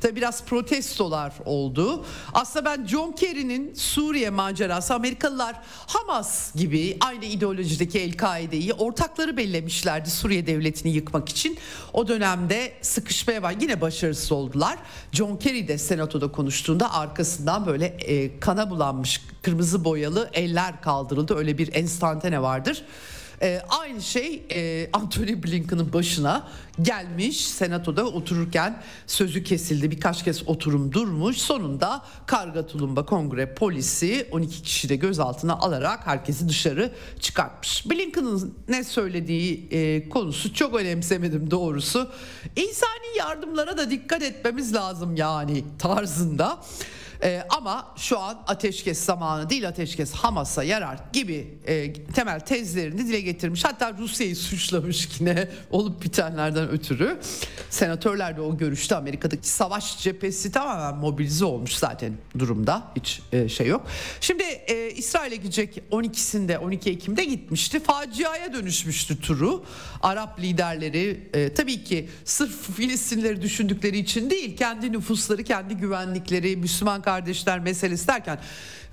Tabi biraz protestolar oldu. Aslında ben John Kerry'nin Suriye macerası Amerikalılar Hamas gibi aynı ideolojideki El-Kaide'yi ortakları bellemişlerdi Suriye devletini yıkmak için. O dönemde sıkışmaya var. Yine başarısız oldular. John Kerry de senatoda konuştuğunda arkasından böyle e, kana bulanmış kırmızı boyalı eller kaldırıldı. Öyle bir enstantane vardır. E, aynı şey e, Anthony Blinken'ın başına gelmiş senatoda otururken sözü kesildi birkaç kez oturum durmuş sonunda karga tulumba kongre polisi 12 kişi de gözaltına alarak herkesi dışarı çıkartmış. Blinken'ın ne söylediği e, konusu çok önemsemedim doğrusu insani yardımlara da dikkat etmemiz lazım yani tarzında. E, ama şu an ateşkes zamanı değil ateşkes Hamas'a yarar gibi e, temel tezlerini dile getirmiş. Hatta Rusya'yı suçlamış yine olup bitenlerden ötürü. Senatörler de o görüşte Amerika'daki savaş cephesi tamamen mobilize olmuş zaten durumda. Hiç e, şey yok. Şimdi e, İsrail'e gidecek 12'sinde 12 Ekim'de gitmişti. Faciaya dönüşmüştü turu. Arap liderleri e, tabii ki sırf Filistinleri düşündükleri için değil kendi nüfusları, kendi güvenlikleri, Müslüman kardeşler meselesi derken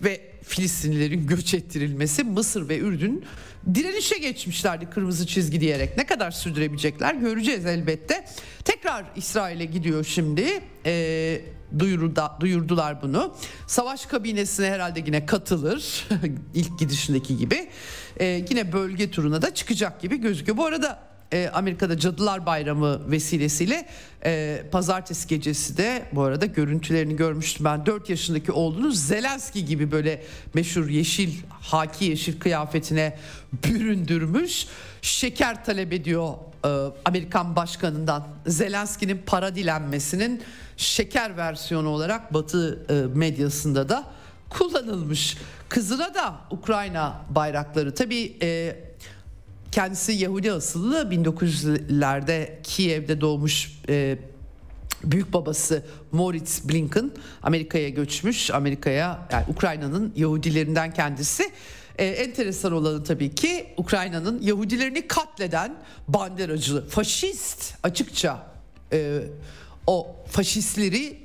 ve Filistinlilerin göç ettirilmesi Mısır ve Ürdün direnişe geçmişlerdi kırmızı çizgi diyerek. Ne kadar sürdürebilecekler göreceğiz elbette. Tekrar İsrail'e gidiyor şimdi. E, duyurda, duyurdular bunu. Savaş kabinesine herhalde yine katılır. ilk gidişindeki gibi. E, yine bölge turuna da çıkacak gibi gözüküyor. Bu arada e, Amerika'da Cadılar Bayramı vesilesiyle e, pazartesi gecesi de bu arada görüntülerini görmüştüm ben. 4 yaşındaki oğlunu Zelenski gibi böyle meşhur yeşil haki yeşil kıyafetine büründürmüş. Şeker talep ediyor e, Amerikan başkanından. Zelenski'nin para dilenmesinin şeker versiyonu olarak Batı e, medyasında da kullanılmış. Kızına da Ukrayna bayrakları. Tabii e, Kendisi Yahudi asıllı 1900'lerde Kiev'de doğmuş e, büyük babası Moritz Blinken Amerika'ya göçmüş. Amerika'ya yani Ukrayna'nın Yahudilerinden kendisi. Ee, enteresan olanı tabii ki Ukrayna'nın Yahudilerini katleden banderacı, faşist açıkça e, o faşistleri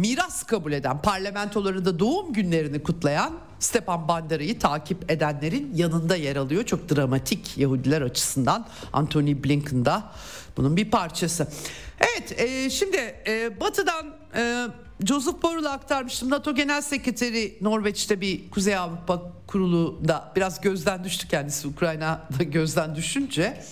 miras kabul eden, parlamentolarında doğum günlerini kutlayan Stepan Bandera'yı takip edenlerin yanında yer alıyor. Çok dramatik Yahudiler açısından. Anthony Blinken da bunun bir parçası. Evet e, şimdi e, Batı'dan e, Joseph Borrell'a aktarmıştım. NATO Genel Sekreteri Norveç'te bir Kuzey Avrupa kurulu da biraz gözden düştü kendisi Ukrayna'da gözden düşünce.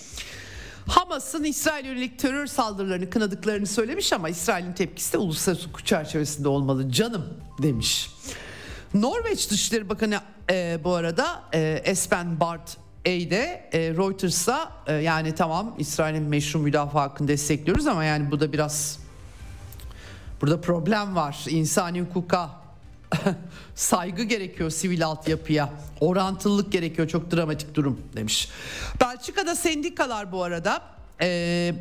Hamas'ın İsrail yönelik terör saldırılarını kınadıklarını söylemiş ama İsrail'in tepkisi de uluslararası hukuk çerçevesinde olmalı canım demiş. Norveç Dışişleri Bakanı e, bu arada e, Espen Barth de e, Reuters'a e, yani tamam İsrail'in meşru müdafaa hakkını destekliyoruz ama yani bu da biraz burada problem var. İnsani hukuka saygı gerekiyor sivil altyapıya. Orantılılık gerekiyor çok dramatik durum demiş. Belçika'da sendikalar bu arada e,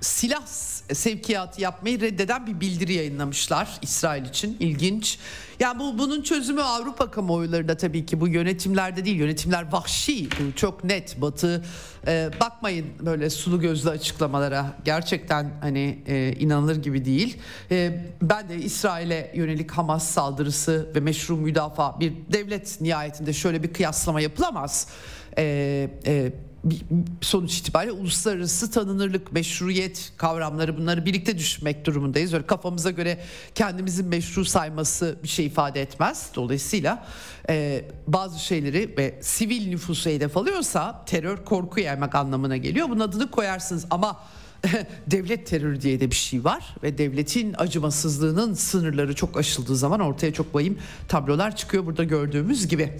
silah sevkiyatı yapmayı reddeden bir bildiri yayınlamışlar İsrail için. ilginç. Yani bu bunun çözümü Avrupa kamuoylarında tabii ki bu yönetimlerde değil. Yönetimler vahşi, çok net. Batı e, bakmayın böyle sulu gözlü açıklamalara. Gerçekten hani e, inanılır gibi değil. E, ben de İsrail'e yönelik Hamas saldırısı ve meşru müdafaa bir devlet nihayetinde şöyle bir kıyaslama yapılamaz. E, e, sonuç itibariyle uluslararası tanınırlık, meşruiyet kavramları bunları birlikte düşünmek durumundayız. Öyle kafamıza göre kendimizin meşru sayması bir şey ifade etmez. Dolayısıyla e, bazı şeyleri ve sivil nüfusu hedef alıyorsa terör korku yaymak anlamına geliyor. Bunun adını koyarsınız ama devlet terörü diye de bir şey var ve devletin acımasızlığının sınırları çok aşıldığı zaman ortaya çok vahim tablolar çıkıyor burada gördüğümüz gibi.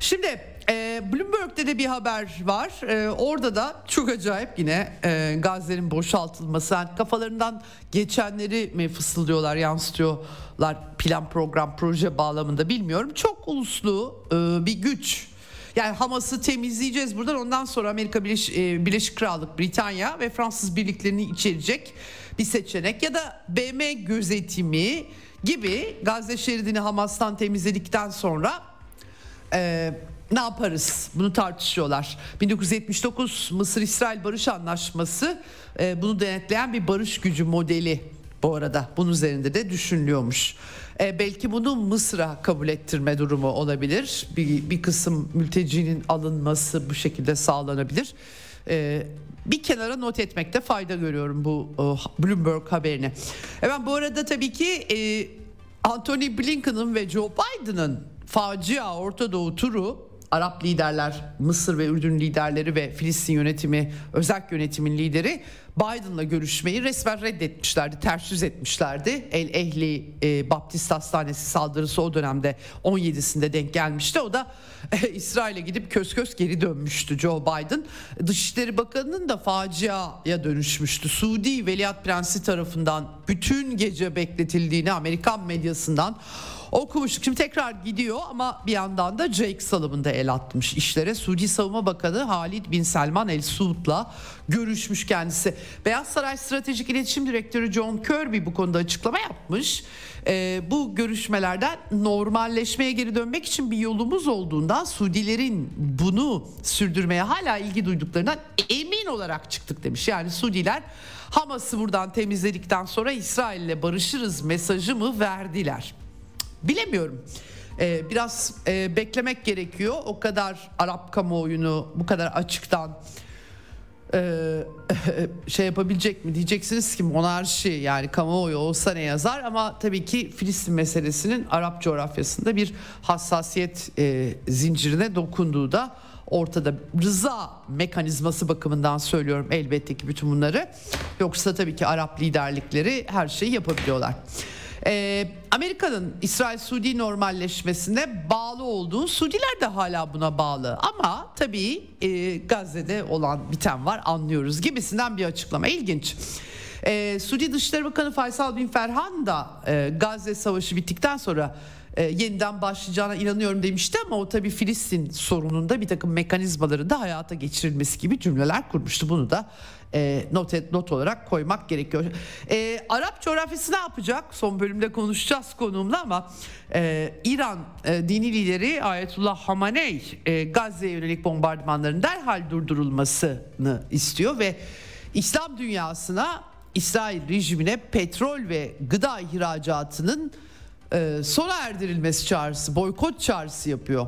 Şimdi e, Bloomberg'de de bir haber var. E, orada da çok acayip yine e, Gazze'nin boşaltılması. Yani kafalarından geçenleri mi fısıldıyorlar, yansıtıyorlar plan program proje bağlamında bilmiyorum. Çok uluslu e, bir güç. Yani Hamas'ı temizleyeceğiz buradan ondan sonra Amerika Birleş, e, Birleşik Krallık, Britanya ve Fransız birliklerini içerecek bir seçenek ya da BM gözetimi gibi Gazze şeridini Hamas'tan temizledikten sonra e, ne yaparız? Bunu tartışıyorlar. 1979 Mısır-İsrail Barış Anlaşması e, bunu denetleyen bir barış gücü modeli bu arada. Bunun üzerinde de düşünülüyormuş. E, belki bunu Mısır'a kabul ettirme durumu olabilir. Bir, bir kısım mültecinin alınması bu şekilde sağlanabilir. E, bir kenara not etmekte fayda görüyorum bu e, Bloomberg haberini. Evet bu arada tabii ki e, Anthony Blinken'ın ve Joe Biden'ın facia Orta Doğu turu Arap liderler, Mısır ve Ürdün liderleri ve Filistin yönetimi, özel yönetimin lideri Biden'la görüşmeyi resmen reddetmişlerdi, ters yüz etmişlerdi. El Ehli e, Baptist Hastanesi saldırısı o dönemde 17'sinde denk gelmişti. O da e, İsrail'e gidip kös kös geri dönmüştü Joe Biden. Dışişleri Bakanı'nın da faciaya dönüşmüştü. Suudi Veliaht Prensi tarafından bütün gece bekletildiğini Amerikan medyasından okumuştuk. Şimdi tekrar gidiyor ama bir yandan da Jake Sullivan da el atmış işlere. Suudi Savunma Bakanı Halid Bin Selman El Suud'la görüşmüş kendisi. Beyaz Saray Stratejik İletişim Direktörü John Kirby bu konuda açıklama yapmış. Ee, bu görüşmelerden normalleşmeye geri dönmek için bir yolumuz olduğundan Suudilerin bunu sürdürmeye hala ilgi duyduklarından emin olarak çıktık demiş. Yani Suudiler Hamas'ı buradan temizledikten sonra İsrail ile barışırız mesajı mı verdiler. Bilemiyorum. Ee, biraz e, beklemek gerekiyor. O kadar Arap kamuoyunu bu kadar açıktan e, şey yapabilecek mi diyeceksiniz ki monarşi yani kamuoyu olsa ne yazar ama tabii ki Filistin meselesinin Arap coğrafyasında bir hassasiyet e, zincirine dokunduğu da ortada rıza mekanizması bakımından söylüyorum elbette ki bütün bunları yoksa tabii ki Arap liderlikleri her şeyi yapabiliyorlar. Ee, Amerika'nın İsrail-Suudi normalleşmesine bağlı olduğu Suudiler de hala buna bağlı ama tabii e, Gazze'de olan biten var anlıyoruz gibisinden bir açıklama ilginç. Ee, Suudi Dışişleri Bakanı Faysal Bin Ferhan da e, Gazze Savaşı bittikten sonra e, yeniden başlayacağına inanıyorum demişti ama o tabii Filistin sorununda bir takım mekanizmaları da hayata geçirilmesi gibi cümleler kurmuştu. Bunu da e, not, et, not olarak koymak gerekiyor. E, Arap coğrafyası ne yapacak? Son bölümde konuşacağız konuğumla ama e, İran e, dini lideri Ayetullah Hamaney e, Gazze'ye yönelik bombardımanların derhal durdurulmasını istiyor ve İslam dünyasına İsrail rejimine petrol ve gıda ihracatının e, sona erdirilmesi çağrısı, boykot çağrısı yapıyor.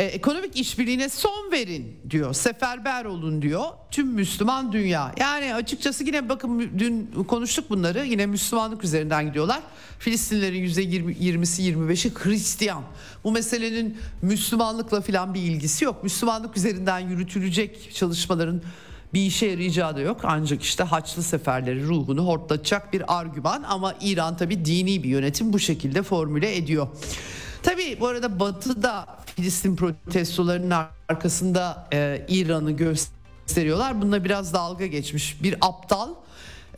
E, ekonomik işbirliğine son verin diyor. Seferber olun diyor. Tüm Müslüman dünya. Yani açıkçası yine bakın dün konuştuk bunları. Yine Müslümanlık üzerinden gidiyorlar. Filistinlerin %20'si 25'i Hristiyan. Bu meselenin Müslümanlıkla filan bir ilgisi yok. Müslümanlık üzerinden yürütülecek çalışmaların bir işe yarayacağı da yok. Ancak işte Haçlı seferleri ruhunu hortlatacak bir argüman ama İran tabi dini bir yönetim bu şekilde formüle ediyor. Tabii bu arada Batı'da Filistin protestolarının arkasında e, İran'ı gösteriyorlar. Bununla biraz dalga geçmiş bir aptal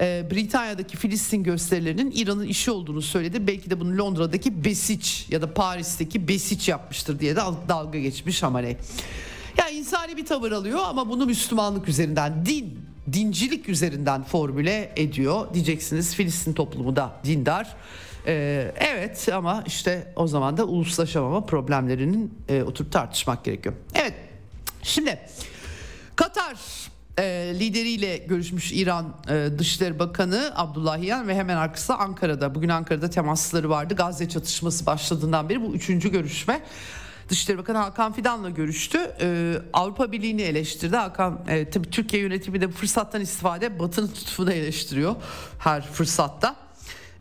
e, Britanya'daki Filistin gösterilerinin İran'ın işi olduğunu söyledi. Belki de bunu Londra'daki Besiç ya da Paris'teki Besiç yapmıştır diye de dalga geçmiş Hamaney. Yani insani bir tavır alıyor ama bunu Müslümanlık üzerinden, din, dincilik üzerinden formüle ediyor. Diyeceksiniz Filistin toplumu da dindar. Ee, evet ama işte o zaman da uluslaşamama problemlerinin e, oturup tartışmak gerekiyor. Evet şimdi Katar e, lideriyle görüşmüş İran e, Dışişleri Bakanı Abdullahiyan ve hemen arkası Ankara'da. Bugün Ankara'da temasları vardı. Gazze çatışması başladığından beri bu üçüncü görüşme. Dışişleri Bakanı Hakan Fidan'la görüştü. Ee, Avrupa Birliği'ni eleştirdi. Hakan e, tabii Türkiye yönetimi de bu fırsattan istifade Batı'nın tutumunu eleştiriyor her fırsatta.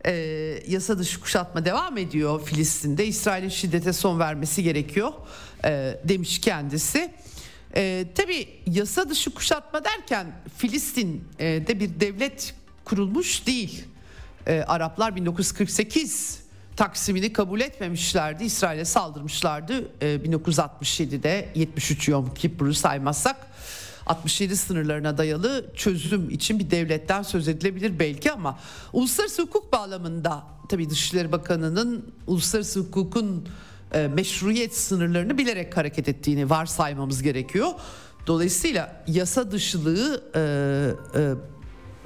Ee, yasa dışı kuşatma devam ediyor Filistin'de. İsrail'in şiddete son vermesi gerekiyor e, demiş kendisi. E, tabii yasa dışı kuşatma derken Filistin'de bir devlet kurulmuş değil. E, Araplar 1948 Taksimini kabul etmemişlerdi. İsrail'e saldırmışlardı. E, 1967'de 73 Yom Kippur'u saymazsak 67 sınırlarına dayalı çözüm için bir devletten söz edilebilir belki ama uluslararası hukuk bağlamında tabii Dışişleri Bakanı'nın uluslararası hukukun e, meşruiyet sınırlarını bilerek hareket ettiğini varsaymamız gerekiyor. Dolayısıyla yasa dışılığı e, e,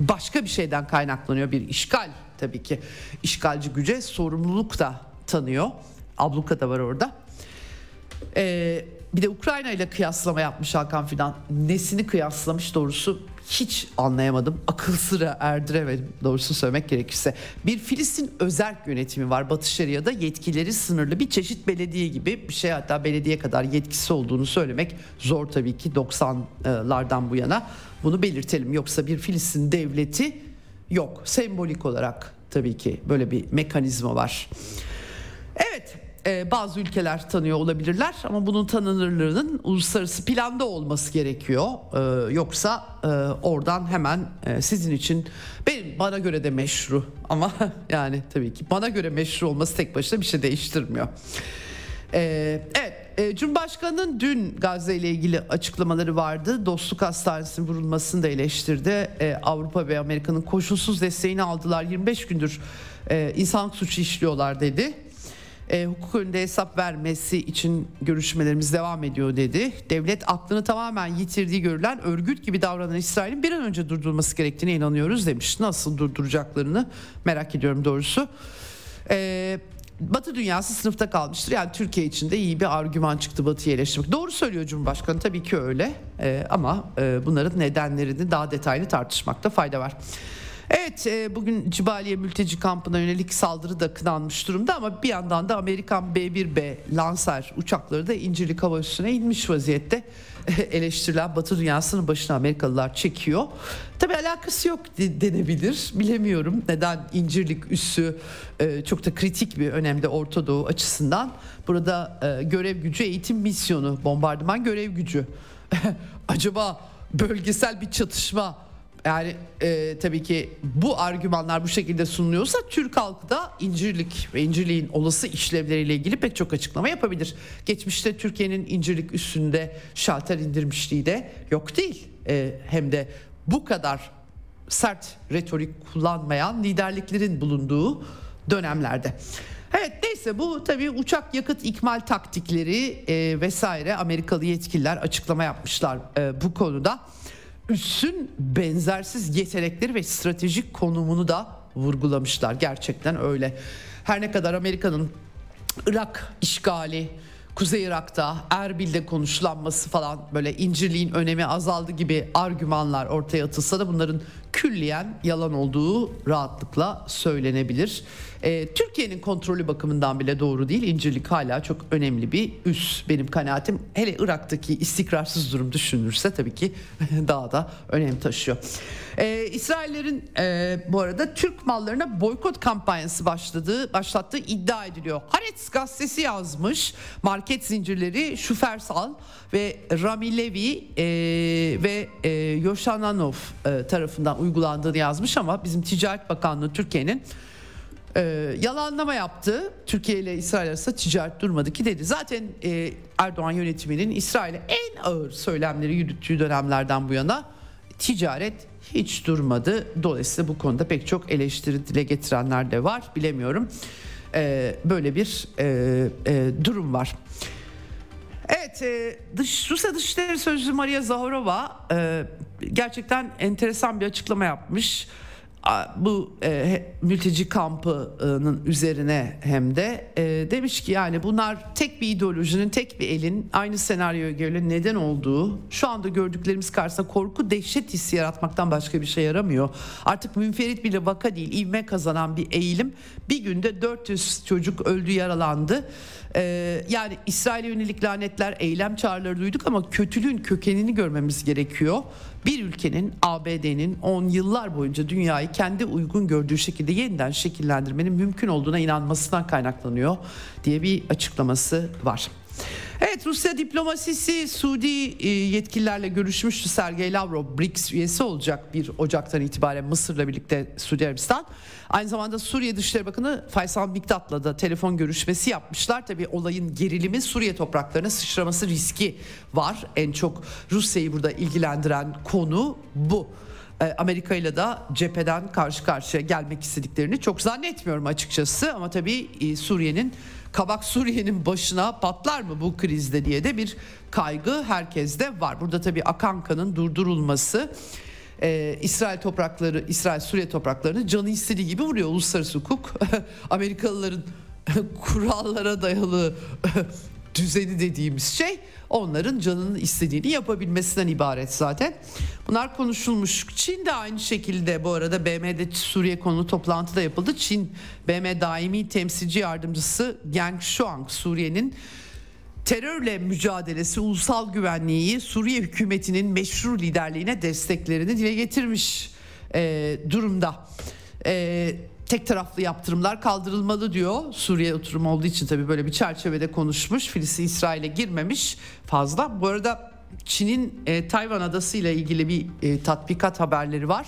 başka bir şeyden kaynaklanıyor bir işgal tabii ki işgalci güce sorumluluk da tanıyor. Abluka da var orada. Ee, bir de Ukrayna ile kıyaslama yapmış Hakan Fidan. Nesini kıyaslamış doğrusu hiç anlayamadım. Akıl sıra erdiremedim doğrusu söylemek gerekirse. Bir Filistin özerk yönetimi var Batı Şeria'da yetkileri sınırlı bir çeşit belediye gibi bir şey hatta belediye kadar yetkisi olduğunu söylemek zor tabii ki 90'lardan bu yana bunu belirtelim. Yoksa bir Filistin devleti yok sembolik olarak tabii ki böyle bir mekanizma var. Evet e, bazı ülkeler tanıyor olabilirler ama bunun tanınırlığının uluslararası planda olması gerekiyor. E, yoksa e, oradan hemen sizin için benim bana göre de meşru ama yani tabii ki bana göre meşru olması tek başına bir şey değiştirmiyor. E, evet Cumhurbaşkanı'nın dün Gazze ile ilgili açıklamaları vardı. Dostluk Hastanesi'nin vurulmasını da eleştirdi. Avrupa ve Amerika'nın koşulsuz desteğini aldılar. 25 gündür insanlık suçu işliyorlar dedi e, hukuk önünde hesap vermesi için görüşmelerimiz devam ediyor dedi. Devlet aklını tamamen yitirdiği görülen örgüt gibi davranan İsrail'in bir an önce durdurulması gerektiğine inanıyoruz demiş. Nasıl durduracaklarını merak ediyorum doğrusu. E, Batı dünyası sınıfta kalmıştır. Yani Türkiye için de iyi bir argüman çıktı Batı'yı eleştirmek. Doğru söylüyor Cumhurbaşkanı tabii ki öyle. E, ama e, bunların nedenlerini daha detaylı tartışmakta fayda var. Evet e, bugün Cibaliye mülteci kampına yönelik saldırı da kınanmış durumda ama bir yandan da Amerikan B-1B Lancer uçakları da İncirlik Hava Üssü'ne inmiş vaziyette. Eleştirilen Batı dünyasının başına Amerikalılar çekiyor. Tabi alakası yok denebilir. Bilemiyorum neden İncirlik üssü e, çok da kritik bir önemde Orta Doğu açısından. Burada e, görev gücü eğitim misyonu, bombardıman görev gücü. Acaba bölgesel bir çatışma yani e, tabii ki bu argümanlar bu şekilde sunuluyorsa Türk halkı da incirlik ve incirliğin olası işlevleriyle ilgili pek çok açıklama yapabilir. Geçmişte Türkiye'nin incirlik üstünde şalter indirmişliği de yok değil. E, hem de bu kadar sert retorik kullanmayan liderliklerin bulunduğu dönemlerde. Evet neyse bu tabii uçak yakıt ikmal taktikleri e, vesaire Amerikalı yetkililer açıklama yapmışlar e, bu konuda üssün benzersiz yetenekleri ve stratejik konumunu da vurgulamışlar. Gerçekten öyle. Her ne kadar Amerika'nın Irak işgali, Kuzey Irak'ta Erbil'de konuşlanması falan böyle incirliğin önemi azaldı gibi argümanlar ortaya atılsa da bunların külliyen yalan olduğu rahatlıkla söylenebilir. E, Türkiye'nin kontrolü bakımından bile doğru değil. İncirlik hala çok önemli bir üs benim kanaatim. Hele Irak'taki istikrarsız durum düşünülürse tabii ki daha da önem taşıyor. E, İsraillerin e, bu arada Türk mallarına boykot kampanyası başladığı başlattığı iddia ediliyor. Haaretz gazetesi yazmış. Market zincirleri Şufersal ve Rami Levi e, ve e, Yoshananov e, tarafından uygulandığını yazmış ama bizim Ticaret Bakanlığı Türkiye'nin e, yalanlama yaptı. Türkiye ile İsrail arasında ticaret durmadı ki dedi. Zaten e, Erdoğan yönetiminin İsrail'e en ağır söylemleri yürüttüğü dönemlerden bu yana ticaret hiç durmadı. Dolayısıyla bu konuda pek çok eleştiri dile getirenler de var. Bilemiyorum. E, böyle bir e, e, durum var. Evet, e, dış, Rusya Dışişleri Sözcüsü Maria Zaharova e, gerçekten enteresan bir açıklama yapmış bu e, mülteci kampının üzerine hem de e, demiş ki yani bunlar tek bir ideolojinin tek bir elin aynı senaryoya göre neden olduğu şu anda gördüklerimiz karşısında korku dehşet hissi yaratmaktan başka bir şey yaramıyor. Artık münferit bile vaka değil ivme kazanan bir eğilim bir günde 400 çocuk öldü yaralandı. Ee, yani İsrail'e yönelik lanetler eylem çağrıları duyduk ama kötülüğün kökenini görmemiz gerekiyor bir ülkenin ABD'nin 10 yıllar boyunca dünyayı kendi uygun gördüğü şekilde yeniden şekillendirmenin mümkün olduğuna inanmasından kaynaklanıyor diye bir açıklaması var. Evet Rusya diplomasisi Suudi e, yetkililerle görüşmüştü. Sergey Lavrov BRICS üyesi olacak bir Ocak'tan itibaren Mısır'la birlikte Suudi Arabistan. Aynı zamanda Suriye Dışişleri Bakanı Faysal Miktat'la da telefon görüşmesi yapmışlar. Tabii olayın gerilimi Suriye topraklarına sıçraması riski var. En çok Rusya'yı burada ilgilendiren konu bu. E, Amerika ile de cepheden karşı karşıya gelmek istediklerini çok zannetmiyorum açıkçası ama tabii e, Suriye'nin Kabak Suriye'nin başına patlar mı bu krizde diye de bir kaygı herkeste var. Burada tabii akan kanın durdurulması e, İsrail toprakları, İsrail Suriye topraklarını canı istediği gibi vuruyor uluslararası hukuk. Amerikalıların kurallara dayalı düzeni dediğimiz şey onların canının istediğini yapabilmesinden ibaret zaten. Bunlar konuşulmuş. Çin de aynı şekilde bu arada BM'de Suriye konulu toplantı da yapıldı. Çin BM daimi temsilci yardımcısı Geng Shuang Suriye'nin terörle mücadelesi, ulusal güvenliği, Suriye hükümetinin meşru liderliğine desteklerini dile getirmiş e, durumda. E, tek taraflı yaptırımlar kaldırılmalı diyor. Suriye oturum olduğu için tabii böyle bir çerçevede konuşmuş. Filistin İsrail'e girmemiş fazla. Bu arada Çin'in e, Tayvan adası ile ilgili bir e, tatbikat haberleri var.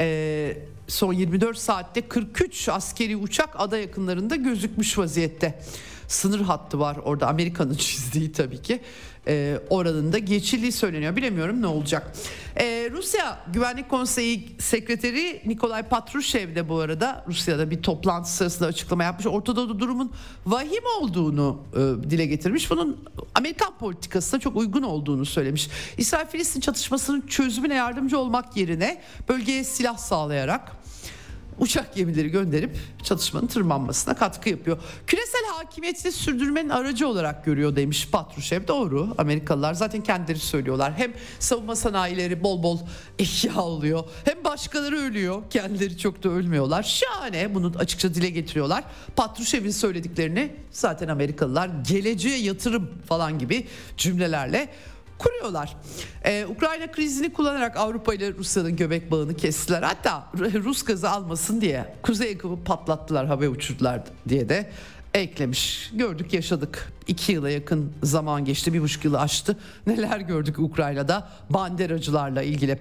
E, son 24 saatte 43 askeri uçak ada yakınlarında gözükmüş vaziyette sınır hattı var orada Amerika'nın çizdiği tabii ki e, oranın da geçildiği söyleniyor. Bilemiyorum ne olacak. E, Rusya Güvenlik Konseyi Sekreteri Nikolay Patrushev de bu arada Rusya'da bir toplantı sırasında açıklama yapmış. Ortada durumun vahim olduğunu e, dile getirmiş. Bunun Amerikan politikasına çok uygun olduğunu söylemiş. İsrail-Filistin çatışmasının çözümüne yardımcı olmak yerine bölgeye silah sağlayarak uçak gemileri gönderip çatışmanın tırmanmasına katkı yapıyor. Küresel hakimiyeti sürdürmenin aracı olarak görüyor demiş Patrushev. Doğru. Amerikalılar zaten kendileri söylüyorlar. Hem savunma sanayileri bol bol ihya oluyor. Hem başkaları ölüyor. Kendileri çok da ölmüyorlar. Şahane. Bunu açıkça dile getiriyorlar. Patrushev'in söylediklerini zaten Amerikalılar geleceğe yatırım falan gibi cümlelerle kuruyorlar. Ee, Ukrayna krizini kullanarak Avrupa ile Rusya'nın göbek bağını kestiler. Hatta Rus gazı almasın diye Kuzey Akım'ı patlattılar, hava uçurdular diye de eklemiş. Gördük yaşadık. İki yıla yakın zaman geçti. Bir buçuk yılı aştı. Neler gördük Ukrayna'da banderacılarla ilgili.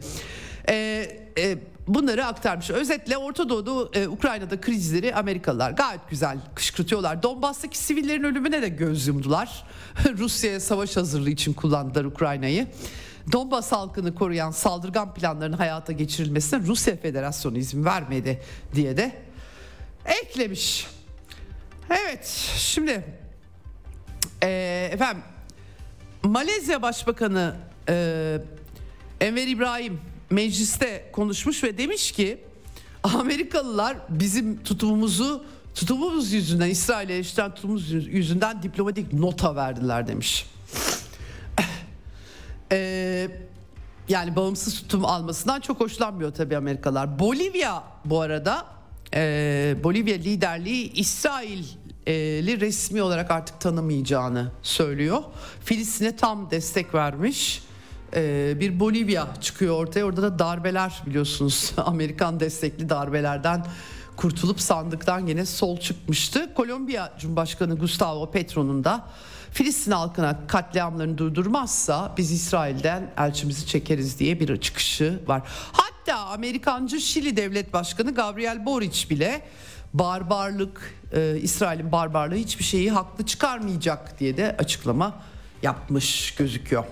Ee, e, bunları aktarmış. Özetle Orta Doğu'da e, Ukrayna'da krizleri Amerikalılar gayet güzel kışkırtıyorlar. Donbas'taki sivillerin ölümüne de göz yumdular. Rusya'ya savaş hazırlığı için kullandılar Ukrayna'yı. Donbas halkını koruyan saldırgan planların hayata geçirilmesine Rusya Federasyonu izin vermedi diye de eklemiş. Evet şimdi e, efendim Malezya Başbakanı e, Enver İbrahim mecliste konuşmuş ve demiş ki Amerikalılar bizim tutumumuzu tutumumuz yüzünden İsrail'e eleştiren tutumumuz yüzünden diplomatik nota verdiler demiş. Ee, yani bağımsız tutum almasından çok hoşlanmıyor tabii Amerikalılar. Bolivya bu arada e, Bolivya liderliği İsrail'i resmi olarak artık tanımayacağını söylüyor. Filistin'e tam destek vermiş. Ee, bir Bolivya çıkıyor ortaya. Orada da darbeler biliyorsunuz Amerikan destekli darbelerden kurtulup sandıktan yine sol çıkmıştı. Kolombiya Cumhurbaşkanı Gustavo Petro'nun da Filistin halkına katliamlarını durdurmazsa biz İsrail'den elçimizi çekeriz diye bir çıkışı var. Hatta Amerikancı Şili Devlet Başkanı Gabriel Boric bile barbarlık, e, İsrail'in barbarlığı hiçbir şeyi haklı çıkarmayacak diye de açıklama yapmış gözüküyor.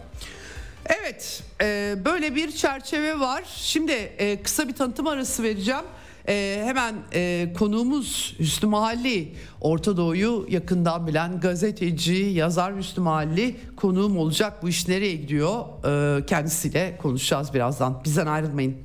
Evet, e, böyle bir çerçeve var. Şimdi e, kısa bir tanıtım arası vereceğim. E, hemen e, konuğumuz Hüsnü Mahalli, Orta Doğu'yu yakından bilen gazeteci, yazar Hüsnü Mahalli konuğum olacak. Bu iş nereye gidiyor? E, kendisiyle konuşacağız birazdan. Bizden ayrılmayın.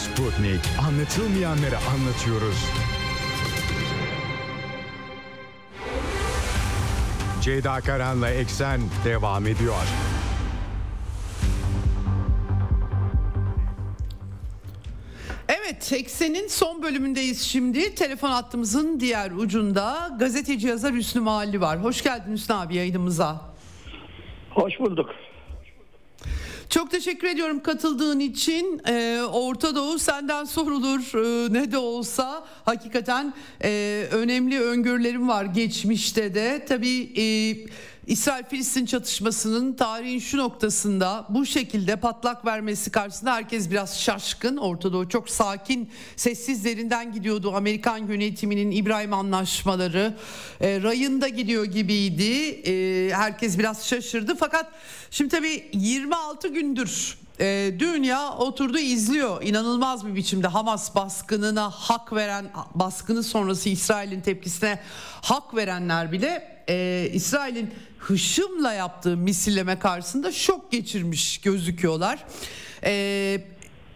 Sputnik. Anlatılmayanları anlatıyoruz. Ceyda Karan'la Eksen devam ediyor. Evet, Eksen'in son bölümündeyiz şimdi. Telefon hattımızın diğer ucunda gazeteci yazar Hüsnü Mahalli var. Hoş geldin Hüsnü abi yayınımıza. Hoş bulduk. Çok teşekkür ediyorum katıldığın için. Ee, Orta Doğu senden sorulur ee, ne de olsa hakikaten e, önemli öngörülerim var geçmişte de. Tabii e, İsrail-Filistin çatışmasının tarihin şu noktasında bu şekilde patlak vermesi karşısında herkes biraz şaşkın. Orta Doğu çok sakin, sessizlerinden gidiyordu. Amerikan yönetiminin İbrahim anlaşmaları e, rayında gidiyor gibiydi. E, herkes biraz şaşırdı. Fakat şimdi tabii 26 gündür e, dünya oturdu izliyor inanılmaz bir biçimde Hamas baskınına hak veren baskını sonrası İsrail'in tepkisine hak verenler bile e, İsrail'in hışımla yaptığı misilleme karşısında şok geçirmiş gözüküyorlar e,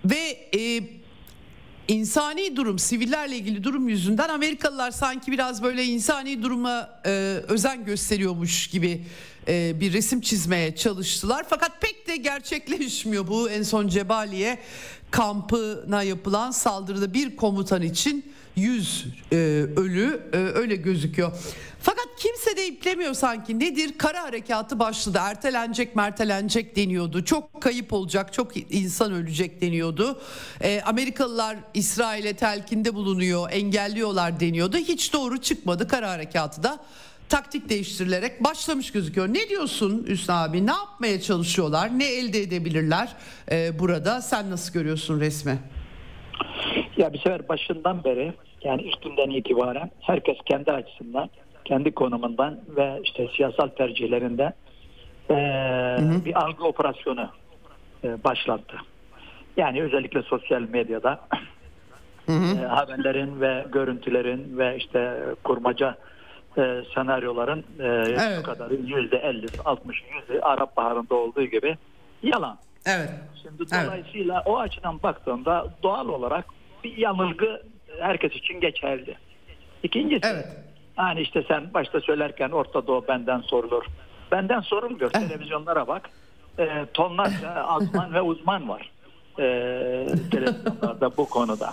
ve e, insani durum, sivillerle ilgili durum yüzünden Amerikalılar sanki biraz böyle insani duruma e, özen gösteriyormuş gibi e, bir resim çizmeye çalıştılar. Fakat pek de gerçekleşmiyor bu. En son Cebaliye kampına yapılan saldırıda bir komutan için 100 e, ölü e, öyle gözüküyor. Fakat kimse de iplemiyor sanki. Nedir? Kara harekatı başladı. Ertelenecek mertelenecek deniyordu. Çok kayıp olacak, çok insan ölecek deniyordu. E, Amerikalılar İsrail'e telkinde bulunuyor, engelliyorlar deniyordu. Hiç doğru çıkmadı. Kara harekatı da taktik değiştirilerek başlamış gözüküyor. Ne diyorsun Hüsnü abi? Ne yapmaya çalışıyorlar? Ne elde edebilirler e, burada? Sen nasıl görüyorsun resmi? Ya bir sefer başından beri yani ilk günden itibaren herkes kendi açısından, kendi konumundan ve işte siyasal tercihlerinden e, bir algı operasyonu e, başlattı. Yani özellikle sosyal medyada hı hı. E, haberlerin ve görüntülerin ve işte kurmaca e, senaryoların e, evet. kadarı yüzde 50, 60, yüzde Arap Baharı'nda olduğu gibi yalan. Evet. Şimdi dolayısıyla evet. o açıdan baktığımda doğal olarak bir yanılgı herkes için geçerli. İkincisi evet. hani işte sen başta söylerken Orta Doğu benden sorulur. Benden sorulmuyor. Evet. Televizyonlara bak. E, tonlarca azman ve uzman var. E, televizyonlarda bu konuda.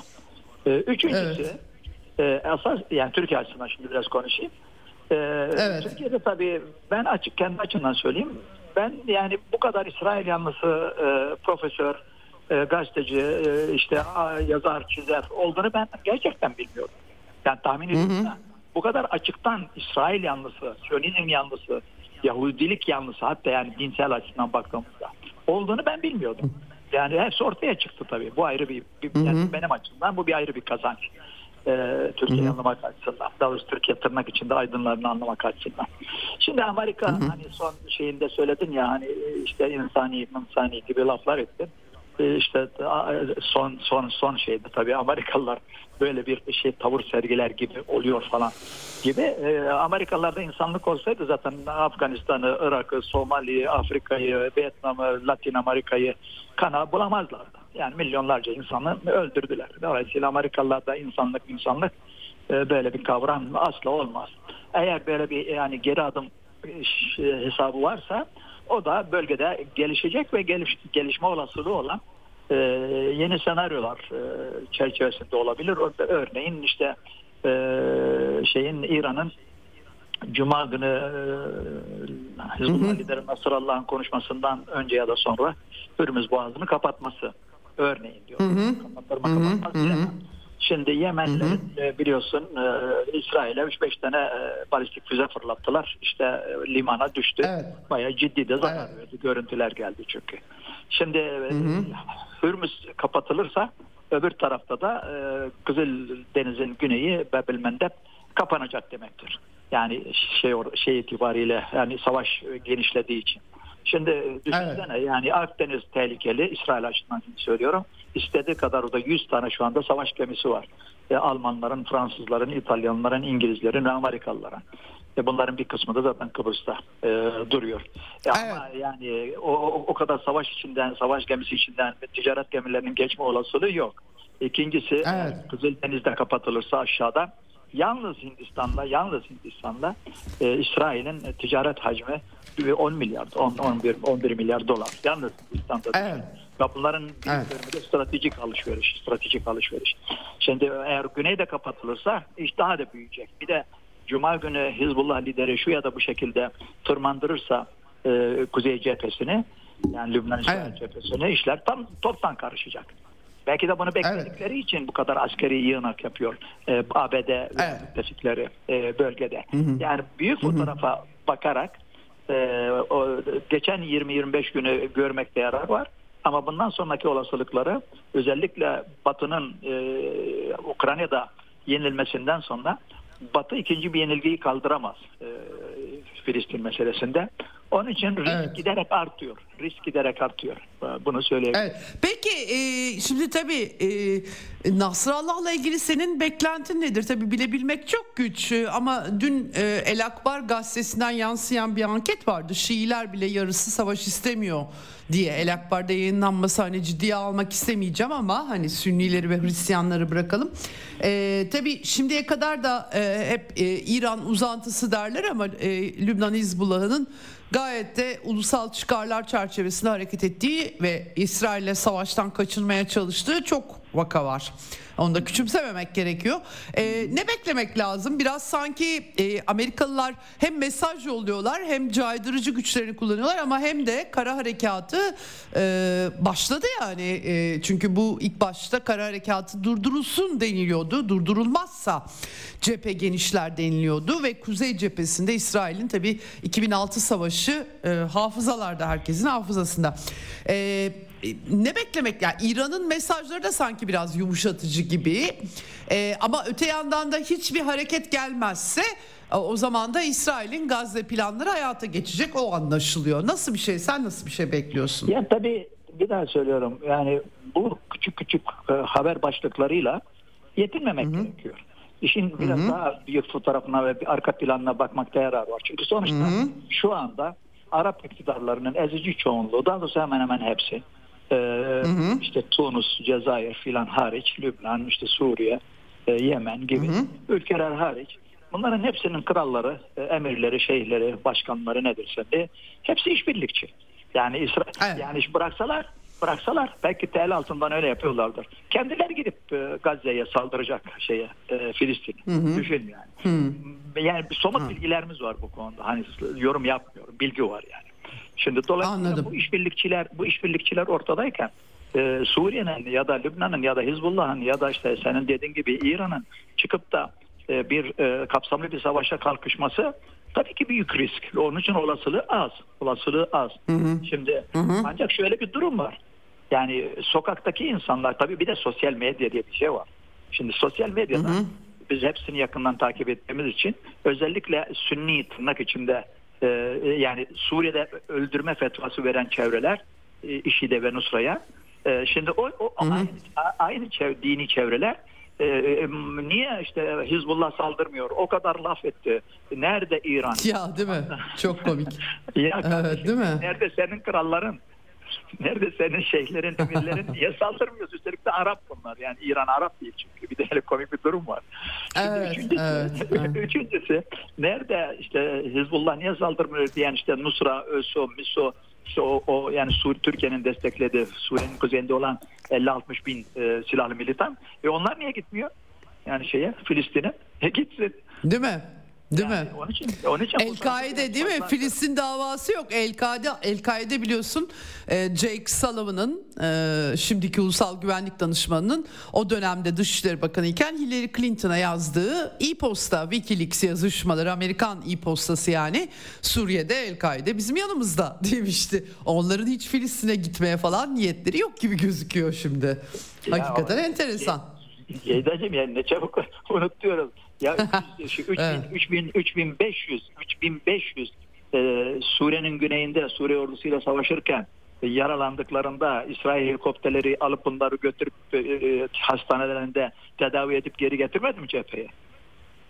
E, üçüncüsü evet. e, esas yani Türkiye açısından şimdi biraz konuşayım. E, evet. Türkiye'de tabii ben açık kendi açımdan söyleyeyim. Ben yani bu kadar İsrail yanlısı e, profesör, e, gazeteci, e, işte yazar, çizer olduğunu ben gerçekten bilmiyorum. Yani tahmin ediyorum. Bu kadar açıktan İsrail yanlısı, Siyonizm yanlısı, Yahudilik yanlısı hatta yani dinsel açıdan baktığımızda olduğunu ben bilmiyordum. Yani hepsi ortaya çıktı tabii. Bu ayrı bir, bir yani benim açımdan bu bir ayrı bir kazanç. Ee, Türkiye'yi anlamak açısından. Daha doğrusu Türkiye tırnak içinde aydınlarını anlamak açısından. Şimdi Amerika hı hı. hani son şeyinde söyledin ya hani işte insani, insani gibi laflar ettin. Ee, işte son son son şeydi tabii Amerikalılar böyle bir şey tavır sergiler gibi oluyor falan gibi. Ee, Amerikalılarda insanlık olsaydı zaten Afganistan'ı, Irak'ı, Somali'yi, Afrika'yı, Vietnam'ı, Latin Amerika'yı kana bulamazlardı. Yani milyonlarca insanı öldürdüler. Dolayısıyla Amerikalılarda insanlık insanlık e, böyle bir kavram asla olmaz. Eğer böyle bir yani geri adım e, hesabı varsa o da bölgede gelişecek ve geliş, gelişme olasılığı olan e, yeni senaryolar e, çerçevesinde olabilir. Örneğin işte e, şeyin İran'ın Cuma günü e, Hizbullah lideri Nasrallah'ın konuşmasından önce ya da sonra Hürmüz Boğazı'nı kapatması örneğin diyor. Kapatırma kapatmaz Şimdi Yemenlerin e, biliyorsun e, İsrail'e 3-5 tane e, balistik füze fırlattılar. İşte e, limana düştü. Evet. Bayağı ciddi de zarar evet. verdi. Görüntüler geldi çünkü. Şimdi e, Hürmüz kapatılırsa öbür tarafta da e, Kızıl Deniz'in güneyi Bebel Mendeb kapanacak demektir. Yani şey şey itibariyle yani savaş genişlediği için. Şimdi düşünsene evet. yani Akdeniz tehlikeli İsrail açısından söylüyorum. İstediği kadar orada 100 tane şu anda savaş gemisi var. E, Almanların, Fransızların, İtalyanların, İngilizlerin ve Amerikalıların. E, bunların bir kısmı da zaten Kıbrıs'ta e, duruyor. E, evet. Ama yani o, o kadar savaş içinden, savaş gemisi içinden ticaret gemilerinin geçme olasılığı yok. İkincisi evet. Kızıldeniz'de kapatılırsa aşağıda yalnız Hindistan'la yalnız Hindistan'la e, İsrail'in ticaret hacmi 10 milyar 10 11 11 milyar dolar. Yalnız Hindistan'da. Evet. Ve bunların bir evet. de stratejik alışveriş, stratejik alışveriş. Şimdi eğer güneyde kapatılırsa iş daha da büyüyecek. Bir de Cuma günü Hizbullah lideri şu ya da bu şekilde tırmandırırsa e, Kuzey cephesini yani Lübnan İsrail evet. cephesini işler tam toptan karışacak. Belki de bunu bekledikleri evet. için bu kadar askeri yığınak yapıyor e, ABD evet. müttefikleri e, bölgede. Hı hı. Yani büyük fotoğrafa hı hı. bakarak e, o, geçen 20-25 günü görmekte yarar var. Ama bundan sonraki olasılıkları özellikle Batı'nın e, Ukrayna'da yenilmesinden sonra Batı ikinci bir yenilgiyi kaldıramaz e, Filistin meselesinde. Onun için risk evet. giderek artıyor. Risk giderek artıyor. Bunu söyleyebilirim. Evet. Peki e, şimdi tabii e, Nasrallah'la ilgili senin beklentin nedir? Tabii bilebilmek çok güç e, ama dün e, El Akbar gazetesinden yansıyan bir anket vardı. Şiiler bile yarısı savaş istemiyor diye El Akbar'da yayınlanması hani ciddiye almak istemeyeceğim ama hani Sünnileri ve Hristiyanları bırakalım. E, tabii şimdiye kadar da e, hep e, İran uzantısı derler ama e, Lübnan Hizbullah'ın gayet de ulusal çıkarlar çerçevesinde hareket ettiği ve İsrail'le savaştan kaçınmaya çalıştığı çok vaka var. Onu da küçümsememek gerekiyor. Ee, ne beklemek lazım? Biraz sanki e, Amerikalılar hem mesaj yolluyorlar hem caydırıcı güçlerini kullanıyorlar ama hem de kara harekatı e, başladı yani. E, çünkü bu ilk başta kara harekatı durdurulsun deniliyordu. Durdurulmazsa cephe genişler deniliyordu ve kuzey cephesinde İsrail'in tabii 2006 savaşı e, hafızalarda herkesin hafızasında. E, ne beklemek yani İran'ın mesajları da sanki biraz yumuşatıcı gibi e, ama öte yandan da hiçbir hareket gelmezse e, o zaman da İsrail'in Gazze planları hayata geçecek o anlaşılıyor. Nasıl bir şey sen nasıl bir şey bekliyorsun? Ya tabii bir daha söylüyorum yani bu küçük küçük e, haber başlıklarıyla yetinmemek Hı-hı. gerekiyor. İşin biraz Hı-hı. daha büyük fotoğrafına ve bir arka planına bakmakta yarar var. Çünkü sonuçta Hı-hı. şu anda Arap iktidarlarının ezici çoğunluğu daha doğrusu hemen hemen hepsi e, işte Tunus, Cezayir filan hariç, Lübnan, işte Suriye, e, Yemen gibi hı hı. ülkeler hariç bunların hepsinin kralları, e, emirleri, şeyhleri, başkanları nedir de hepsi işbirlikçi. Yani İsra evet. yani iş bıraksalar bıraksalar belki tel altından öyle yapıyorlardır. Kendileri gidip e, Gazze'ye saldıracak şeye e, Filistin. Hı hı. Düşün yani. Hı. Yani bir somut hı. bilgilerimiz var bu konuda. Hani yorum yapmıyorum. Bilgi var yani. Şimdi dolayısıyla Anladım. bu işbirlikçiler bu işbirlikçiler ortadayken e, Suriye'nin ya da Lübnan'ın ya da Hizbullah'ın ya da işte senin dediğin gibi İran'ın çıkıp da e, bir e, kapsamlı bir savaşa kalkışması tabii ki büyük risk. Onun için olasılığı az. Olasılığı az. Hı hı. Şimdi hı hı. ancak şöyle bir durum var. Yani sokaktaki insanlar tabii bir de sosyal medya diye bir şey var. Şimdi sosyal medyada hı hı. biz hepsini yakından takip ettiğimiz için özellikle sünni tırnak içinde ee, yani Suriye'de öldürme fetvası veren çevreler e, IŞİD'e ve Nusra'ya e, şimdi o, o hı hı. aynı, aynı çev, dini çevreler e, e, niye işte Hizbullah saldırmıyor? O kadar laf etti. Nerede İran? Ya değil mi? Çok komik. ya evet, değil mi? Nerede senin kralların? Nerede senin şeyhlerin, emirlerin niye saldırmıyorsun? Üstelik de Arap bunlar. Yani İran Arap değil çünkü. Bir de hele komik bir durum var. Şimdi evet, üçüncüsü, evet, üçüncüsü nerede işte Hizbullah niye saldırmıyor diyen işte Nusra, ÖSO, MISO işte o, o yani Sur Türkiye'nin desteklediği Suriye'nin kuzeyinde olan 50-60 bin e, silahlı militan. E onlar niye gitmiyor? Yani şeye Filistin'e. E gitsin. Değil mi? Değil yani mi? Onun için, onun için El-Kaide değil mi? Filistin davası yok. El-Kaide, El-Kaide biliyorsun e, Jake Sullivan'ın e, şimdiki ulusal güvenlik danışmanının o dönemde Dışişleri Bakanı iken Hillary Clinton'a yazdığı e-posta Wikileaks yazışmaları Amerikan e-postası yani Suriye'de El-Kaide bizim yanımızda demişti. Onların hiç Filistin'e gitmeye falan niyetleri yok gibi gözüküyor şimdi. Ya, Hakikaten enteresan. Yeydacım yani ne çabuk unutuyorum. Ya şu 3000, evet. 3000, 3500, 3500 e, Suriye'nin güneyinde Suriye ordusuyla savaşırken e, yaralandıklarında İsrail helikopterleri alıp bunları götürüp e, e, hastanelerinde tedavi edip geri getirmedi mi cepheye?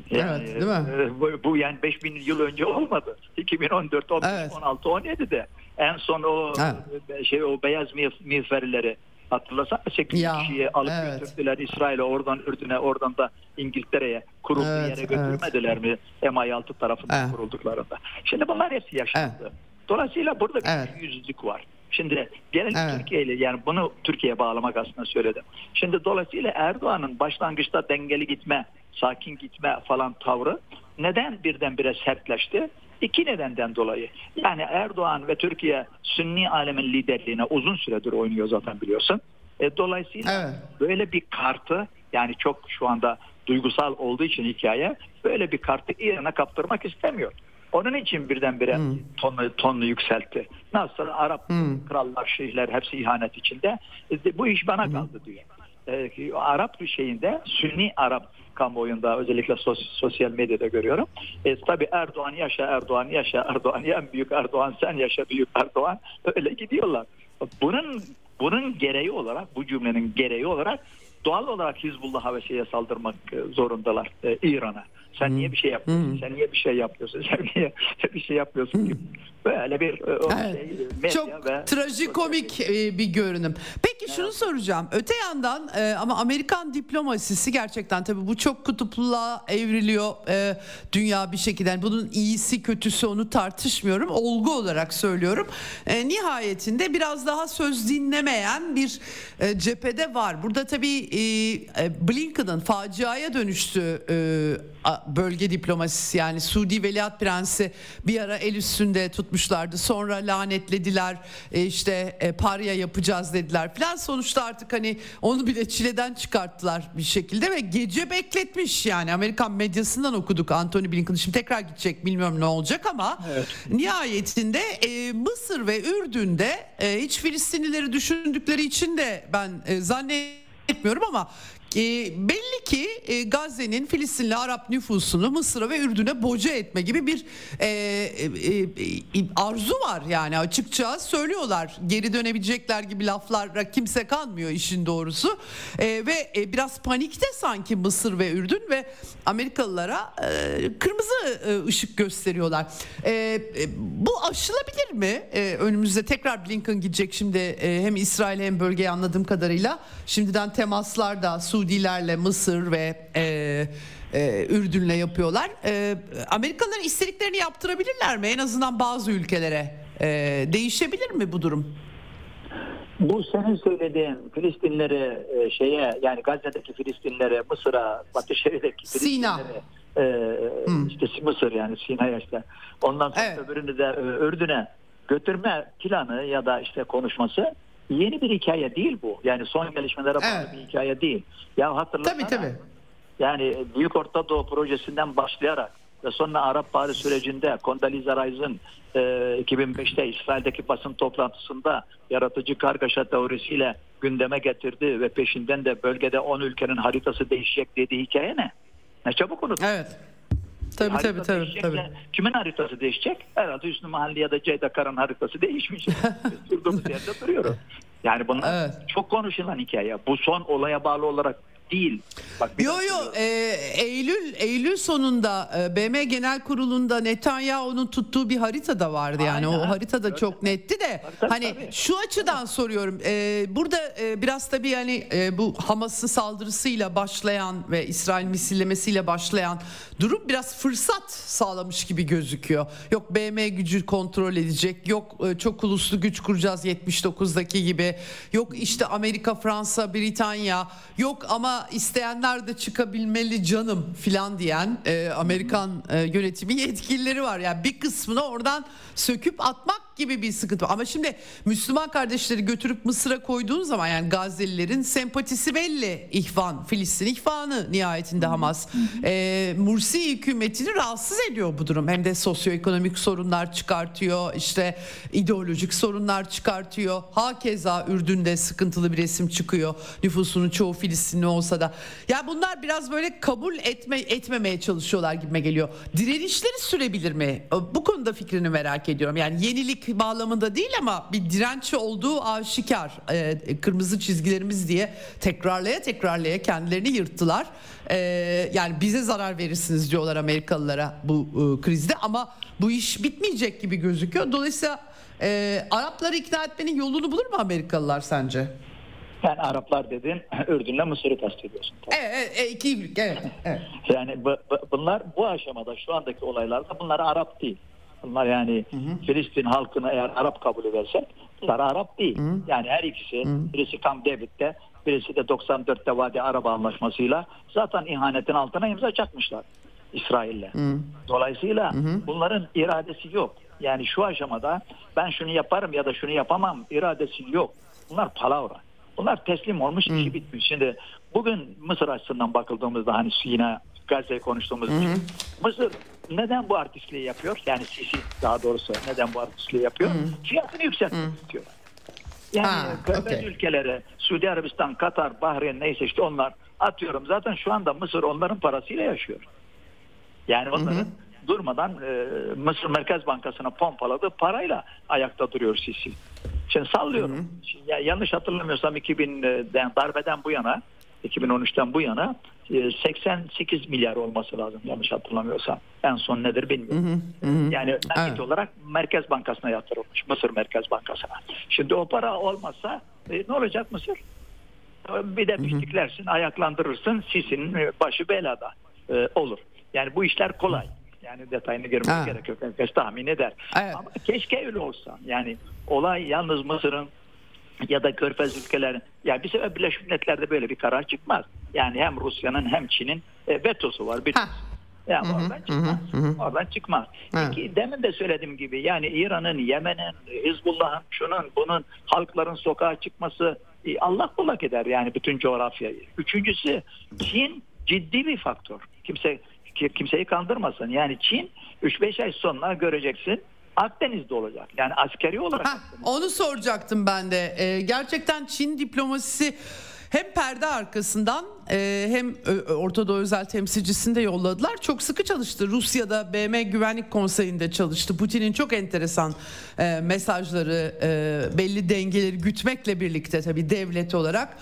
Yani, evet, değil mi? E, bu, bu yani 5000 yıl önce olmadı. 2014, 15, evet. 16, 17'de en son o evet. şey o beyaz miğferileri Hatırlasana 8 ya, kişiyi alıp evet. götürdüler İsrail'e oradan Ürdün'e oradan da İngiltere'ye kurulduğu evet, yere götürmediler evet. mi MI6 tarafından evet. kurulduklarında. Şimdi bunlar hepsi yaşandı. Evet. Dolayısıyla burada bir evet. yüzlük var. Şimdi gelelim evet. Türkiye ile yani bunu Türkiye'ye bağlamak aslında söyledim. Şimdi dolayısıyla Erdoğan'ın başlangıçta dengeli gitme, sakin gitme falan tavrı neden birdenbire sertleşti? İki nedenden dolayı. Yani Erdoğan ve Türkiye Sünni alemin liderliğine uzun süredir oynuyor zaten biliyorsun. E, dolayısıyla evet. böyle bir kartı yani çok şu anda duygusal olduğu için hikaye böyle bir kartı İran'a kaptırmak istemiyor. Onun için birdenbire hmm. tonlu, tonlu yükseltti. Nasıl Arap hmm. krallar, şeyhler hepsi ihanet içinde. E, bu iş bana hmm. kaldı diyor. E, Arap şeyinde Sünni Arap kamuoyunda özellikle sos, sosyal medyada görüyorum. E, tabii Erdoğan yaşa Erdoğan yaşa Erdoğan en büyük Erdoğan sen yaşa büyük Erdoğan öyle gidiyorlar. Bunun bunun gereği olarak bu cümlenin gereği olarak doğal olarak Hizbullah'a ve şeye saldırmak e, zorundalar e, İran'a. Sen hmm. niye bir şey yapıyorsun? Hmm. Sen niye bir şey yapıyorsun? Sen niye bir şey yapıyorsun hmm. Böyle bir e, o evet. şey, medya Çok ve trajikomik e, bir görünüm. Peki evet. şunu soracağım. Öte yandan e, ama Amerikan diplomasisi gerçekten tabii bu çok kutupluluğa evriliyor e, dünya bir şekilde. Yani bunun iyisi kötüsü onu tartışmıyorum. Olgu olarak söylüyorum. E, nihayetinde biraz daha söz dinlemeyen bir e, cephede var. Burada tabii e, e Blinken'ın faciaya dönüştü e, bölge diplomasisi yani Suudi Veliaht Prensi bir ara el üstünde tutmuşlardı. Sonra lanetlediler e, işte e, parya yapacağız dediler falan. Sonuçta artık hani onu bile çileden çıkarttılar bir şekilde ve gece bekletmiş yani Amerikan medyasından okuduk Anthony Blinken. Şimdi tekrar gidecek bilmiyorum ne olacak ama evet. nihayetinde e, Mısır ve Ürdün'de e, hiç Filistinlileri düşündükleri için de ben e, zannetmiyorum ama e, belli ki e, Gazze'nin Filistinli Arap nüfusunu Mısır'a ve Ürdün'e boca etme gibi bir e, e, e, arzu var yani açıkça söylüyorlar. Geri dönebilecekler gibi laflara kimse kanmıyor işin doğrusu. E, ve e, biraz panikte sanki Mısır ve Ürdün ve Amerikalılara e, kırmızı e, ışık gösteriyorlar. E, e, bu aşılabilir mi? E, önümüzde tekrar Blinken gidecek şimdi e, hem İsrail hem bölgeye anladığım kadarıyla. Şimdiden temaslar da Su Suudilerle Mısır ve e, e, Ürdün'le yapıyorlar. E, Amerikalılar istediklerini yaptırabilirler mi? En azından bazı ülkelere e, değişebilir mi bu durum? Bu senin söylediğin Filistinleri e, şeye yani Gazze'deki Filistinlere, Mısır'a, Batı Şeria'daki Filistinlere e, hmm. işte Mısır yani Sina'ya işte ondan sonra evet. öbürünü de e, Ürdün'e götürme planı ya da işte konuşması yeni bir hikaye değil bu. Yani son gelişmelere bağlı evet. bir hikaye değil. Ya hatırlasana. Tabii tabii. Yani Büyük Orta Doğu projesinden başlayarak ve sonra Arap Baharı sürecinde Condoleezza Rice'ın e, 2005'te İsrail'deki basın toplantısında yaratıcı kargaşa teorisiyle gündeme getirdi ve peşinden de bölgede 10 ülkenin haritası değişecek dediği hikaye ne? Ne çabuk unuttu. Evet. Tabii tabii tabii. tabii. Kimin haritası değişecek? Herhalde Hüsnü Mahalli ya da Ceyda Karan haritası değişmeyecek. Durduğumuz yerde duruyoruz. Yani bunlar evet. çok konuşulan hikaye. Bu son olaya bağlı olarak değil. Bak, yo yo e, Eylül Eylül sonunda e, BM Genel Kurulu'nda Netanyahu'nun tuttuğu bir harita da vardı yani Aynen. o harita da çok netti de tabii, hani tabii. şu açıdan soruyorum e, burada e, biraz tabii yani e, bu Hamas'ın saldırısıyla başlayan ve İsrail misillemesiyle başlayan durum biraz fırsat sağlamış gibi gözüküyor. Yok BM gücü kontrol edecek yok e, çok uluslu güç kuracağız 79'daki gibi yok işte Amerika Fransa Britanya yok ama ama isteyenler de çıkabilmeli canım filan diyen e, Amerikan e, yönetimi yetkilileri var. Yani bir kısmını oradan söküp atmak gibi bir sıkıntı Ama şimdi Müslüman kardeşleri götürüp Mısır'a koyduğun zaman yani Gazze'lilerin sempatisi belli. İhvan, Filistin ihvanı nihayetinde Hamas. E, Mursi hükümetini rahatsız ediyor bu durum. Hem de sosyoekonomik sorunlar çıkartıyor. işte ideolojik sorunlar çıkartıyor. Hakeza Ürdün'de sıkıntılı bir resim çıkıyor. Nüfusunun çoğu Filistinli olsa da. Ya bunlar biraz böyle kabul etme etmemeye çalışıyorlar gibime geliyor. Direnişleri sürebilir mi? Bu konuda fikrini merak ediyorum. Yani yenilik bağlamında değil ama bir direnç olduğu aşikar. E, kırmızı çizgilerimiz diye tekrarlaya tekrarlaya kendilerini yırttılar. E, yani bize zarar verirsiniz diyorlar Amerikalılara bu e, krizde ama bu iş bitmeyecek gibi gözüküyor. Dolayısıyla e, Arapları ikna etmenin yolunu bulur mu Amerikalılar sence? Yani Araplar dedin Ürdün'le Mısır'ı kastediyorsun. Evet, evet, iki evet, evet. Yani bu, bu, bunlar bu aşamada şu andaki olaylarda bunlar Arap değil. Bunlar yani hı hı. Filistin halkını eğer Arap kabul edersek bunlar Arap değil. Hı. Yani her ikisi hı. birisi Camp David'de birisi de 94'te Vadi Araba Anlaşması'yla zaten ihanetin altına imza çakmışlar İsrail'le. Dolayısıyla hı hı. bunların iradesi yok. Yani şu aşamada ben şunu yaparım ya da şunu yapamam iradesi yok. Bunlar palavra. Bunlar teslim olmuş işi bitmiş. Şimdi bugün Mısır açısından bakıldığımızda hani yine Gazze'yi konuştuğumuz için Mısır neden bu artistliği yapıyor? Yani Sisi daha doğrusu neden bu artistliği yapıyor? Hı. Fiyatını yükseltmek istiyor. Yani Körfez okay. ülkeleri, Suudi Arabistan, Katar, Bahreyn neyse işte onlar atıyorum. Zaten şu anda Mısır onların parasıyla yaşıyor. Yani onların hı hı. durmadan e, Mısır Merkez Bankası'na pompaladığı parayla ayakta duruyor Sisi. Şimdi sallıyorum. Hı hı. Şimdi, ya, yanlış hatırlamıyorsam 2000'den darbeden bu yana 2013'ten bu yana 88 e, milyar olması lazım yanlış hatırlamıyorsam. En son nedir bilmiyorum. Hı hı, hı. Yani nakit evet. olarak Merkez Bankası'na yatırılmış. Mısır Merkez Bankası'na. Şimdi o para olmazsa e, ne olacak Mısır? Bir de pisliklersin, ayaklandırırsın. Sisi'nin e, başı belada e, olur. Yani bu işler kolay. Yani detayını girmeye gerek yok. Herkes tahmin eder. Evet. Ama keşke öyle olsa. Yani olay yalnız Mısır'ın ya da Körfez ülkeleri ya bir sefer Birleşmiş Milletler'de böyle bir karar çıkmaz. Yani hem Rusya'nın hem Çin'in e, vetosu var. Bir ya hı oradan çıkmaz. Hı hı. Oradan çıkmaz. Peki, demin de söylediğim gibi yani İran'ın, Yemen'in, Hizbullah'ın, şunun, bunun halkların sokağa çıkması e, Allah bullak eder yani bütün coğrafyayı. Üçüncüsü Çin ciddi bir faktör. Kimse kimseyi kandırmasın. Yani Çin 3-5 ay sonra göreceksin Akdeniz'de olacak. Yani askeri olarak. Heh, onu soracaktım ben de. Ee, gerçekten Çin diplomasisi hem perde arkasından e, hem Orta Doğu özel temsilcisini de yolladılar. Çok sıkı çalıştı. Rusya'da BM Güvenlik Konseyi'nde çalıştı. Putin'in çok enteresan e, mesajları, e, belli dengeleri gütmekle birlikte tabii devlet olarak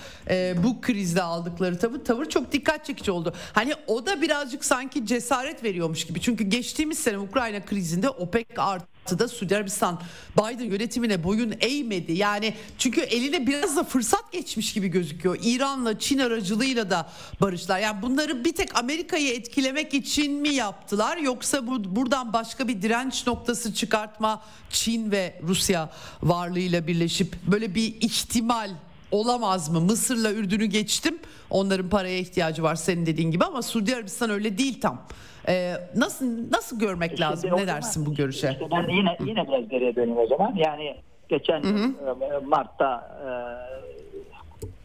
bu krizde aldıkları tavır, tavır çok dikkat çekici oldu. Hani o da birazcık sanki cesaret veriyormuş gibi. Çünkü geçtiğimiz sene Ukrayna krizinde OPEC artı da Suudi Arabistan Biden yönetimine boyun eğmedi. Yani çünkü eline biraz da fırsat geçmiş gibi gözüküyor. İran'la Çin aracılığıyla da barışlar. Yani bunları bir tek Amerika'yı etkilemek için mi yaptılar yoksa bu buradan başka bir direnç noktası çıkartma Çin ve Rusya varlığıyla birleşip böyle bir ihtimal olamaz mı? Mısır'la Ürdün'ü geçtim. Onların paraya ihtiyacı var senin dediğin gibi ama Suudi Arabistan öyle değil tam. Ee, nasıl nasıl görmek işte lazım? Ne dersin bu görüşe? Işte ben yine yine biraz geriye döneyim o zaman. Yani geçen hı hı. E, Mart'ta e,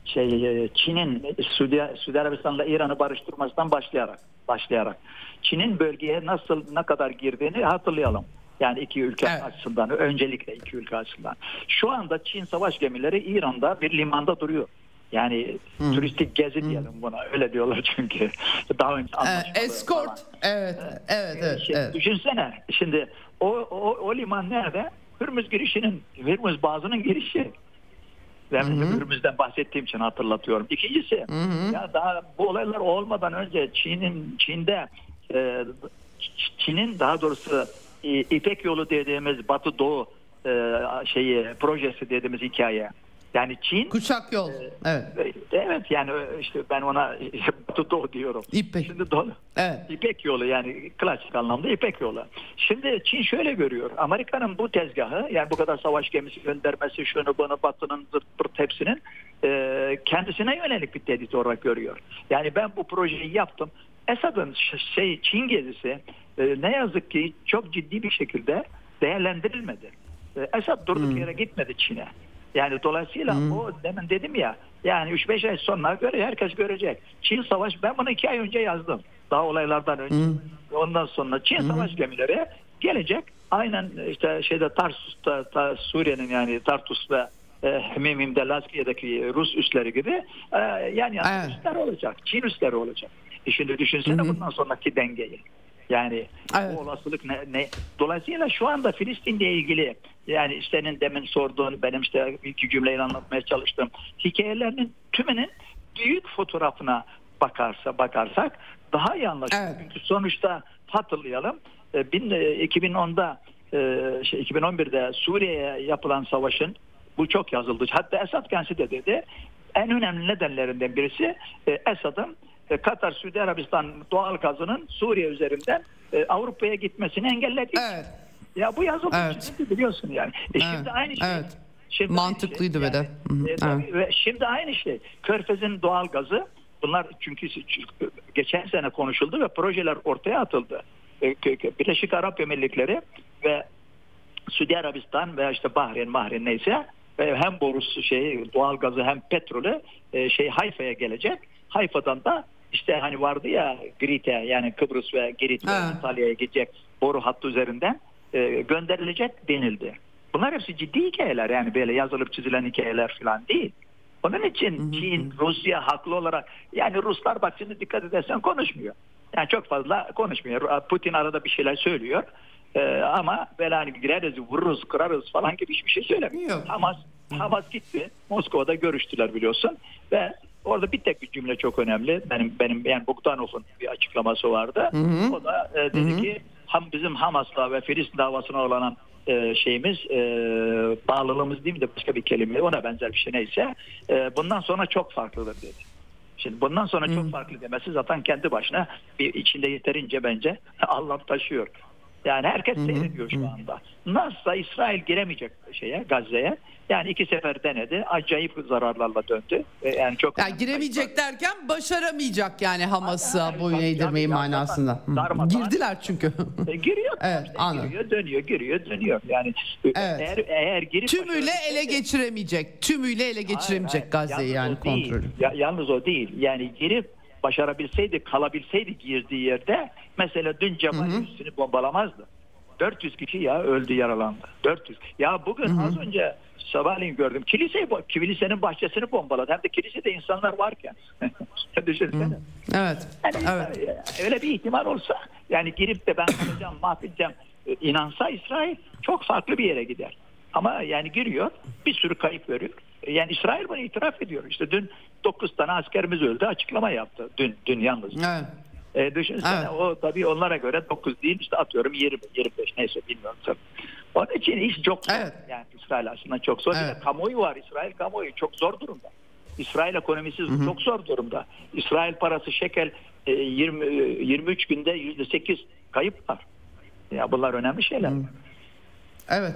şey e, Çin'in Suudi, Suudi Arabistan'la İran'ı barıştırmasından başlayarak başlayarak Çin'in bölgeye nasıl ne kadar girdiğini hatırlayalım. Yani iki ülke evet. açısından öncelikle iki ülke açısından. Şu anda Çin savaş gemileri İran'da bir limanda duruyor. Yani hmm. turistik gezi hmm. diyelim buna. Öyle diyorlar çünkü. Daha önce ee, Escort. Falan. Evet. Evet, evet, şimdi, evet. Düşünsene. Şimdi o, o, o liman nerede? Hürmüz girişinin, Hürmüz bazının girişi. Ben Hürmüz'den bahsettiğim için hatırlatıyorum. İkincisi Hı-hı. ya daha bu olaylar olmadan önce Çin'in Çin'de e, Çin'in daha doğrusu İpek yolu dediğimiz Batı Doğu e, şeyi projesi dediğimiz hikaye Yani Çin kuşak yol. evet. Evet yani işte ben ona Doğu diyorum. İpek. Şimdi doğu, evet. İpek yolu yani klasik anlamda İpek yolu. Şimdi Çin şöyle görüyor. Amerika'nın bu tezgahı yani bu kadar savaş gemisi göndermesi şunu bunu Batı'nın zırt pırt hepsinin e, kendisine yönelik bir tehdit olarak görüyor. Yani ben bu projeyi yaptım. Esad'ın şey Çin gezisi e, ne yazık ki çok ciddi bir şekilde değerlendirilmedi. E, Esad durduk hmm. yere gitmedi Çin'e. Yani dolayısıyla hmm. o demin dedim ya yani 3-5 ay sonra göre herkes görecek. Çin savaş ben bunu 2 ay önce yazdım. Daha olaylardan önce. Hmm. Ondan sonra Çin hmm. savaş gemileri gelecek. Aynen işte şeyde Tarsus'ta ta, Suriye'nin yani Tartus ve e, Hemimim'de Lazkiye'deki Rus üsleri gibi e, yani evet. üsler olacak. Çin üsleri olacak. E şimdi düşünsene hmm. bundan sonraki dengeyi. Yani evet. o olasılık ne, ne? Dolayısıyla şu anda Filistin'le ilgili yani senin demin sorduğun benim işte iki cümleyle anlatmaya çalıştığım hikayelerinin tümünün büyük fotoğrafına bakarsa bakarsak daha iyi anlaşılır. Evet. Çünkü sonuçta hatırlayalım 2010'da e, e, şey, 2011'de Suriye'ye yapılan savaşın bu çok yazıldı. Hatta Esad kendisi de dedi en önemli nedenlerinden birisi e, Esad'ın Katar, Suudi Arabistan doğal gazının Suriye üzerinden Avrupa'ya gitmesini engelledi. Evet. Ya bu yazılmış evet. biliyorsun yani. E evet. şimdi aynı şey. Evet. Şimdi Mantıklıydı şey. ve de. E, tabii, evet. ve şimdi aynı şey. Körfez'in doğal gazı bunlar çünkü geçen sene konuşuldu ve projeler ortaya atıldı. E, Birleşik Arap Emirlikleri ve Suudi Arabistan veya işte Bahreyn, Mahreyn neyse hem borusu şey doğal gazı hem petrolü e, şey Hayfa'ya gelecek. Hayfa'dan da işte hani vardı ya Girit'e yani Kıbrıs ve Girit ve İtalya'ya gidecek boru hattı üzerinden e, gönderilecek denildi. Bunlar hepsi ciddi hikayeler yani böyle yazılıp çizilen hikayeler falan değil. Onun için Çin, Rusya haklı olarak yani Ruslar bak şimdi dikkat edersen konuşmuyor. Yani çok fazla konuşmuyor. Putin arada bir şeyler söylüyor. Ee, ama böyle hani gireriz, vururuz, kırarız falan gibi hiçbir şey söylemiyor. Hamas, Hamas gitti. Moskova'da görüştüler biliyorsun. Ve orada bir tek bir cümle çok önemli. Benim benim yani Bogdanov'un bir açıklaması vardı. Hı hı. O da e, dedi hı hı. ki ham bizim Hamas'la ve Filistin davasına olan e, şeyimiz e, bağlılığımız değil mi de başka bir kelime ona benzer bir şey neyse e, bundan sonra çok farklıdır dedi. Şimdi bundan sonra hmm. çok farklı demesi zaten kendi başına bir içinde yeterince bence anlam taşıyor. Yani herkes hmm. seyrediyor şu anda. Nasılsa İsrail giremeyecek şeye Gazze'ye. Yani iki sefer denedi. Acayip zararlarla döndü. Yani çok yani giremeyecek derken başaramayacak yani Hamas'a boyun eğdirmeyi manasında. Darma, Girdiler çünkü. E, giriyor. evet, işte, giriyor, dönüyor, giriyor, dönüyor. Yani e, evet. eğer eğer girip tümüyle ele geçiremeyecek. Tümüyle ele geçiremeyecek Gazze'yi yani kontrolü. Ya, yalnız o değil. Yani girip başarabilseydi, kalabilseydi girdiği yerde mesela dün Cemal üstünü bombalamazdı. 400 kişi ya öldü yaralandı. 400. Ya bugün hı hı. az önce sabahleyin gördüm. Kiliseyi, kilisenin bahçesini bombaladı. Hem de kilisede insanlar varken. Düşünsene. Hı. Evet. Yani evet. Öyle bir ihtimal olsa yani girip de ben kalacağım mahvedeceğim e, inansa İsrail çok farklı bir yere gider. Ama yani giriyor bir sürü kayıp veriyor. Yani İsrail bunu itiraf ediyor. İşte dün 9 tane askerimiz öldü açıklama yaptı. Dün, dün yalnız. Evet. E, düşünsene evet. o tabii onlara göre 9 değil işte atıyorum 20 25 neyse bilmiyorum tabii. Onun için iş çok zor. Evet. Yani İsrail aslında çok zor. Evet. Kamuoyu var. İsrail kamuoyu çok zor durumda. İsrail ekonomisi hı hı. çok zor durumda. İsrail parası şekel 20 23 günde %8 kayıp var. Ya bunlar önemli şeyler. Hı. Evet.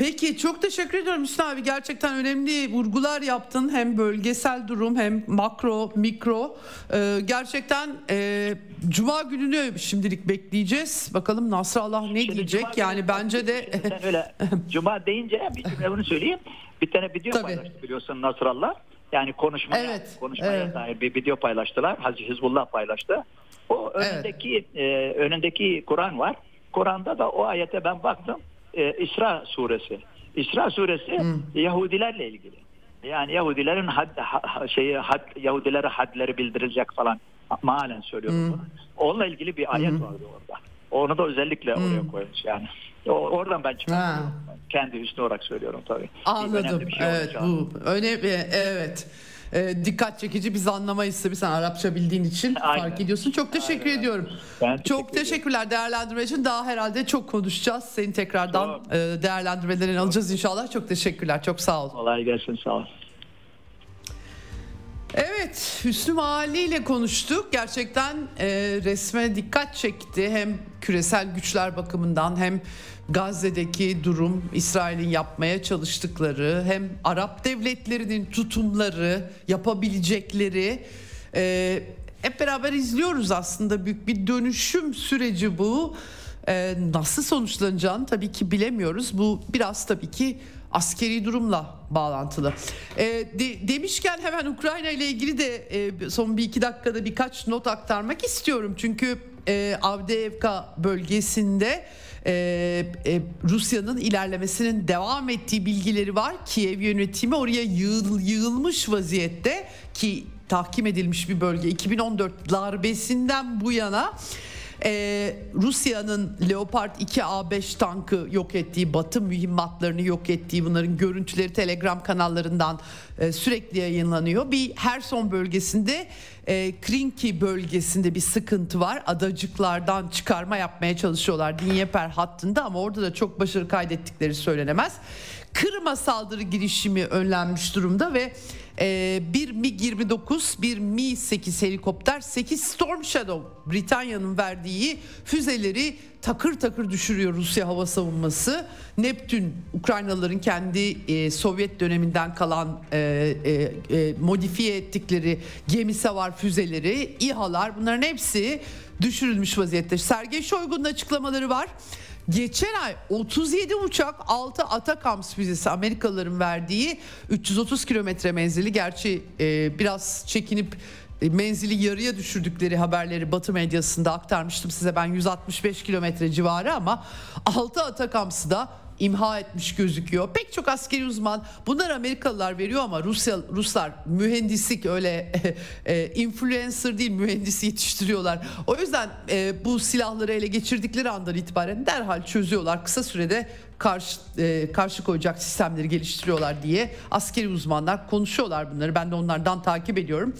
Peki çok teşekkür ediyorum Hüsnü abi. Gerçekten önemli vurgular yaptın. Hem bölgesel durum hem makro, mikro. Ee, gerçekten e, Cuma gününü şimdilik bekleyeceğiz. Bakalım Nasrallah ne Şimdi diyecek? Yani bence de... Öyle Cuma deyince bir cümle bunu söyleyeyim. Bir tane video Tabii. paylaştı biliyorsun Nasrallah. Yani konuşmaya, evet, konuşmaya evet. dair bir video paylaştılar. Hazreti Hizbullah paylaştı. O önündeki evet. e, önündeki Kur'an var. Kur'an'da da o ayete ben baktım e, İsra suresi. İsra suresi hmm. Yahudilerle ilgili. Yani Yahudilerin had, ha, şeyi had, Yahudilere hadleri bildirilecek falan malen söylüyorum hmm. bunu. Onunla ilgili bir ayet hmm. vardı orada. Onu da özellikle hmm. oraya koymuş yani. O, oradan ben çıkartıyorum. Kendi üstüne olarak söylüyorum tabii. Anladım. Şey evet bu önemli. Evet. E, dikkat çekici biz anlamayız tabii sen Arapça bildiğin için Aynen. fark ediyorsun. Çok teşekkür Aynen. ediyorum. Ben teşekkür çok teşekkürler ediyorum. değerlendirme için. Daha herhalde çok konuşacağız. Seni tekrardan. E, değerlendirmelerini alacağız inşallah. Çok teşekkürler. Çok sağ ol. Kolay gelsin. Sağ ol. Evet Hüsnü Mahalli ile konuştuk. Gerçekten e, resme dikkat çekti. Hem küresel güçler bakımından hem Gazze'deki durum, İsrail'in yapmaya çalıştıkları, hem Arap devletlerinin tutumları, yapabilecekleri e, hep beraber izliyoruz aslında büyük bir dönüşüm süreci bu. E, nasıl sonuçlanacağını tabii ki bilemiyoruz. Bu biraz tabii ki askeri durumla bağlantılı. E, de, demişken hemen Ukrayna ile ilgili de e, son bir iki dakikada birkaç not aktarmak istiyorum. Çünkü e, Avdeevka bölgesinde e, e, Rusya'nın ilerlemesinin devam ettiği bilgileri var. Kiev yönetimi oraya yığıl, yığılmış vaziyette ki tahkim edilmiş bir bölge 2014 darbesinden bu yana ee, Rusya'nın Leopard 2A5 tankı yok ettiği, Batı mühimmatlarını yok ettiği bunların görüntüleri Telegram kanallarından e, sürekli yayınlanıyor. Bir Herson bölgesinde e, Krinki bölgesinde bir sıkıntı var. Adacıklardan çıkarma yapmaya çalışıyorlar Dinyeper hattında ama orada da çok başarı kaydettikleri söylenemez. Kırım'a saldırı girişimi önlenmiş durumda ve e, bir MiG-29, bir Mi-8 helikopter, 8 Storm Shadow Britanya'nın verdiği füzeleri takır takır düşürüyor Rusya hava savunması. Neptün Ukraynalıların kendi e, Sovyet döneminden kalan e, e, e, modifiye ettikleri gemi savar füzeleri, İHA'lar bunların hepsi düşürülmüş vaziyette. Sergey Shoigu'nun açıklamaları var. Geçen ay 37 uçak 6 Atakams füzesi Amerikalıların verdiği 330 kilometre menzili gerçi e, biraz çekinip e, menzili yarıya düşürdükleri haberleri Batı medyasında aktarmıştım size. Ben 165 kilometre civarı ama 6 Atakams'ı da imha etmiş gözüküyor. Pek çok askeri uzman bunlar Amerikalılar veriyor ama Rusya Ruslar mühendislik öyle e, influencer değil mühendisi yetiştiriyorlar. O yüzden e, bu silahları ele geçirdikleri andan itibaren derhal çözüyorlar. Kısa sürede karşı e, karşı koyacak sistemleri geliştiriyorlar diye askeri uzmanlar konuşuyorlar bunları. Ben de onlardan takip ediyorum.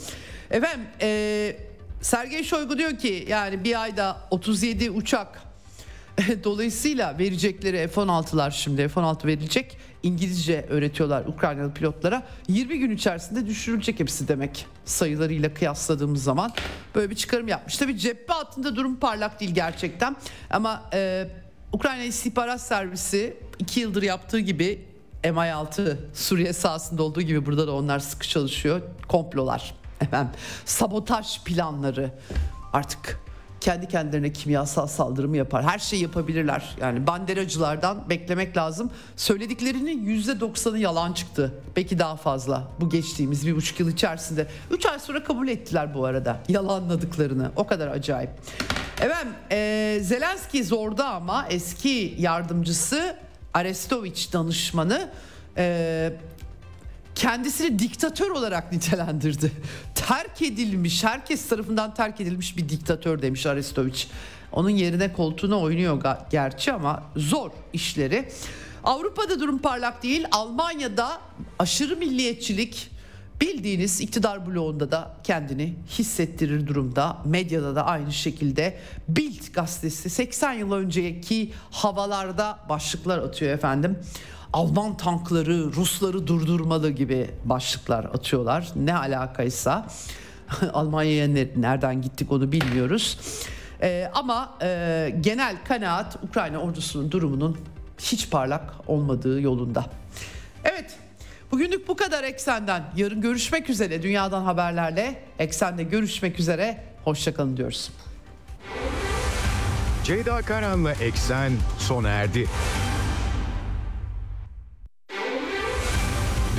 Efendim e, Sergey Shoigu diyor ki yani bir ayda 37 uçak Dolayısıyla verecekleri F-16'lar şimdi F-16 verilecek. İngilizce öğretiyorlar Ukraynalı pilotlara. 20 gün içerisinde düşürülecek hepsi demek sayılarıyla kıyasladığımız zaman. Böyle bir çıkarım yapmış. Tabii cephe altında durum parlak değil gerçekten. Ama e, Ukrayna İstihbarat Servisi 2 yıldır yaptığı gibi MI6 Suriye sahasında olduğu gibi burada da onlar sıkı çalışıyor. Komplolar, efendim, sabotaj planları artık kendi kendilerine kimyasal saldırımı yapar. Her şeyi yapabilirler. Yani banderacılardan beklemek lazım. Söylediklerinin yüzde doksanı yalan çıktı. Belki daha fazla bu geçtiğimiz bir buçuk yıl içerisinde. Üç ay sonra kabul ettiler bu arada yalanladıklarını. O kadar acayip. Efendim e, Zelenski zorda ama eski yardımcısı Arestoviç danışmanı e, kendisini diktatör olarak nitelendirdi. Terk edilmiş, herkes tarafından terk edilmiş bir diktatör demiş Arestoviç. Onun yerine koltuğuna oynuyor gerçi ama zor işleri. Avrupa'da durum parlak değil. Almanya'da aşırı milliyetçilik bildiğiniz iktidar bloğunda da kendini hissettirir durumda. Medyada da aynı şekilde Bild gazetesi 80 yıl önceki havalarda başlıklar atıyor efendim. Alman tankları Rusları durdurmalı gibi başlıklar atıyorlar. Ne alakaysa Almanya'ya nereden gittik onu bilmiyoruz. Ee, ama e, genel kanaat Ukrayna ordusunun durumunun hiç parlak olmadığı yolunda. Evet bugünlük bu kadar Eksen'den. Yarın görüşmek üzere dünyadan haberlerle. Eksen'de görüşmek üzere. Hoşçakalın diyoruz. Ceyda Karan'la Eksen sona erdi.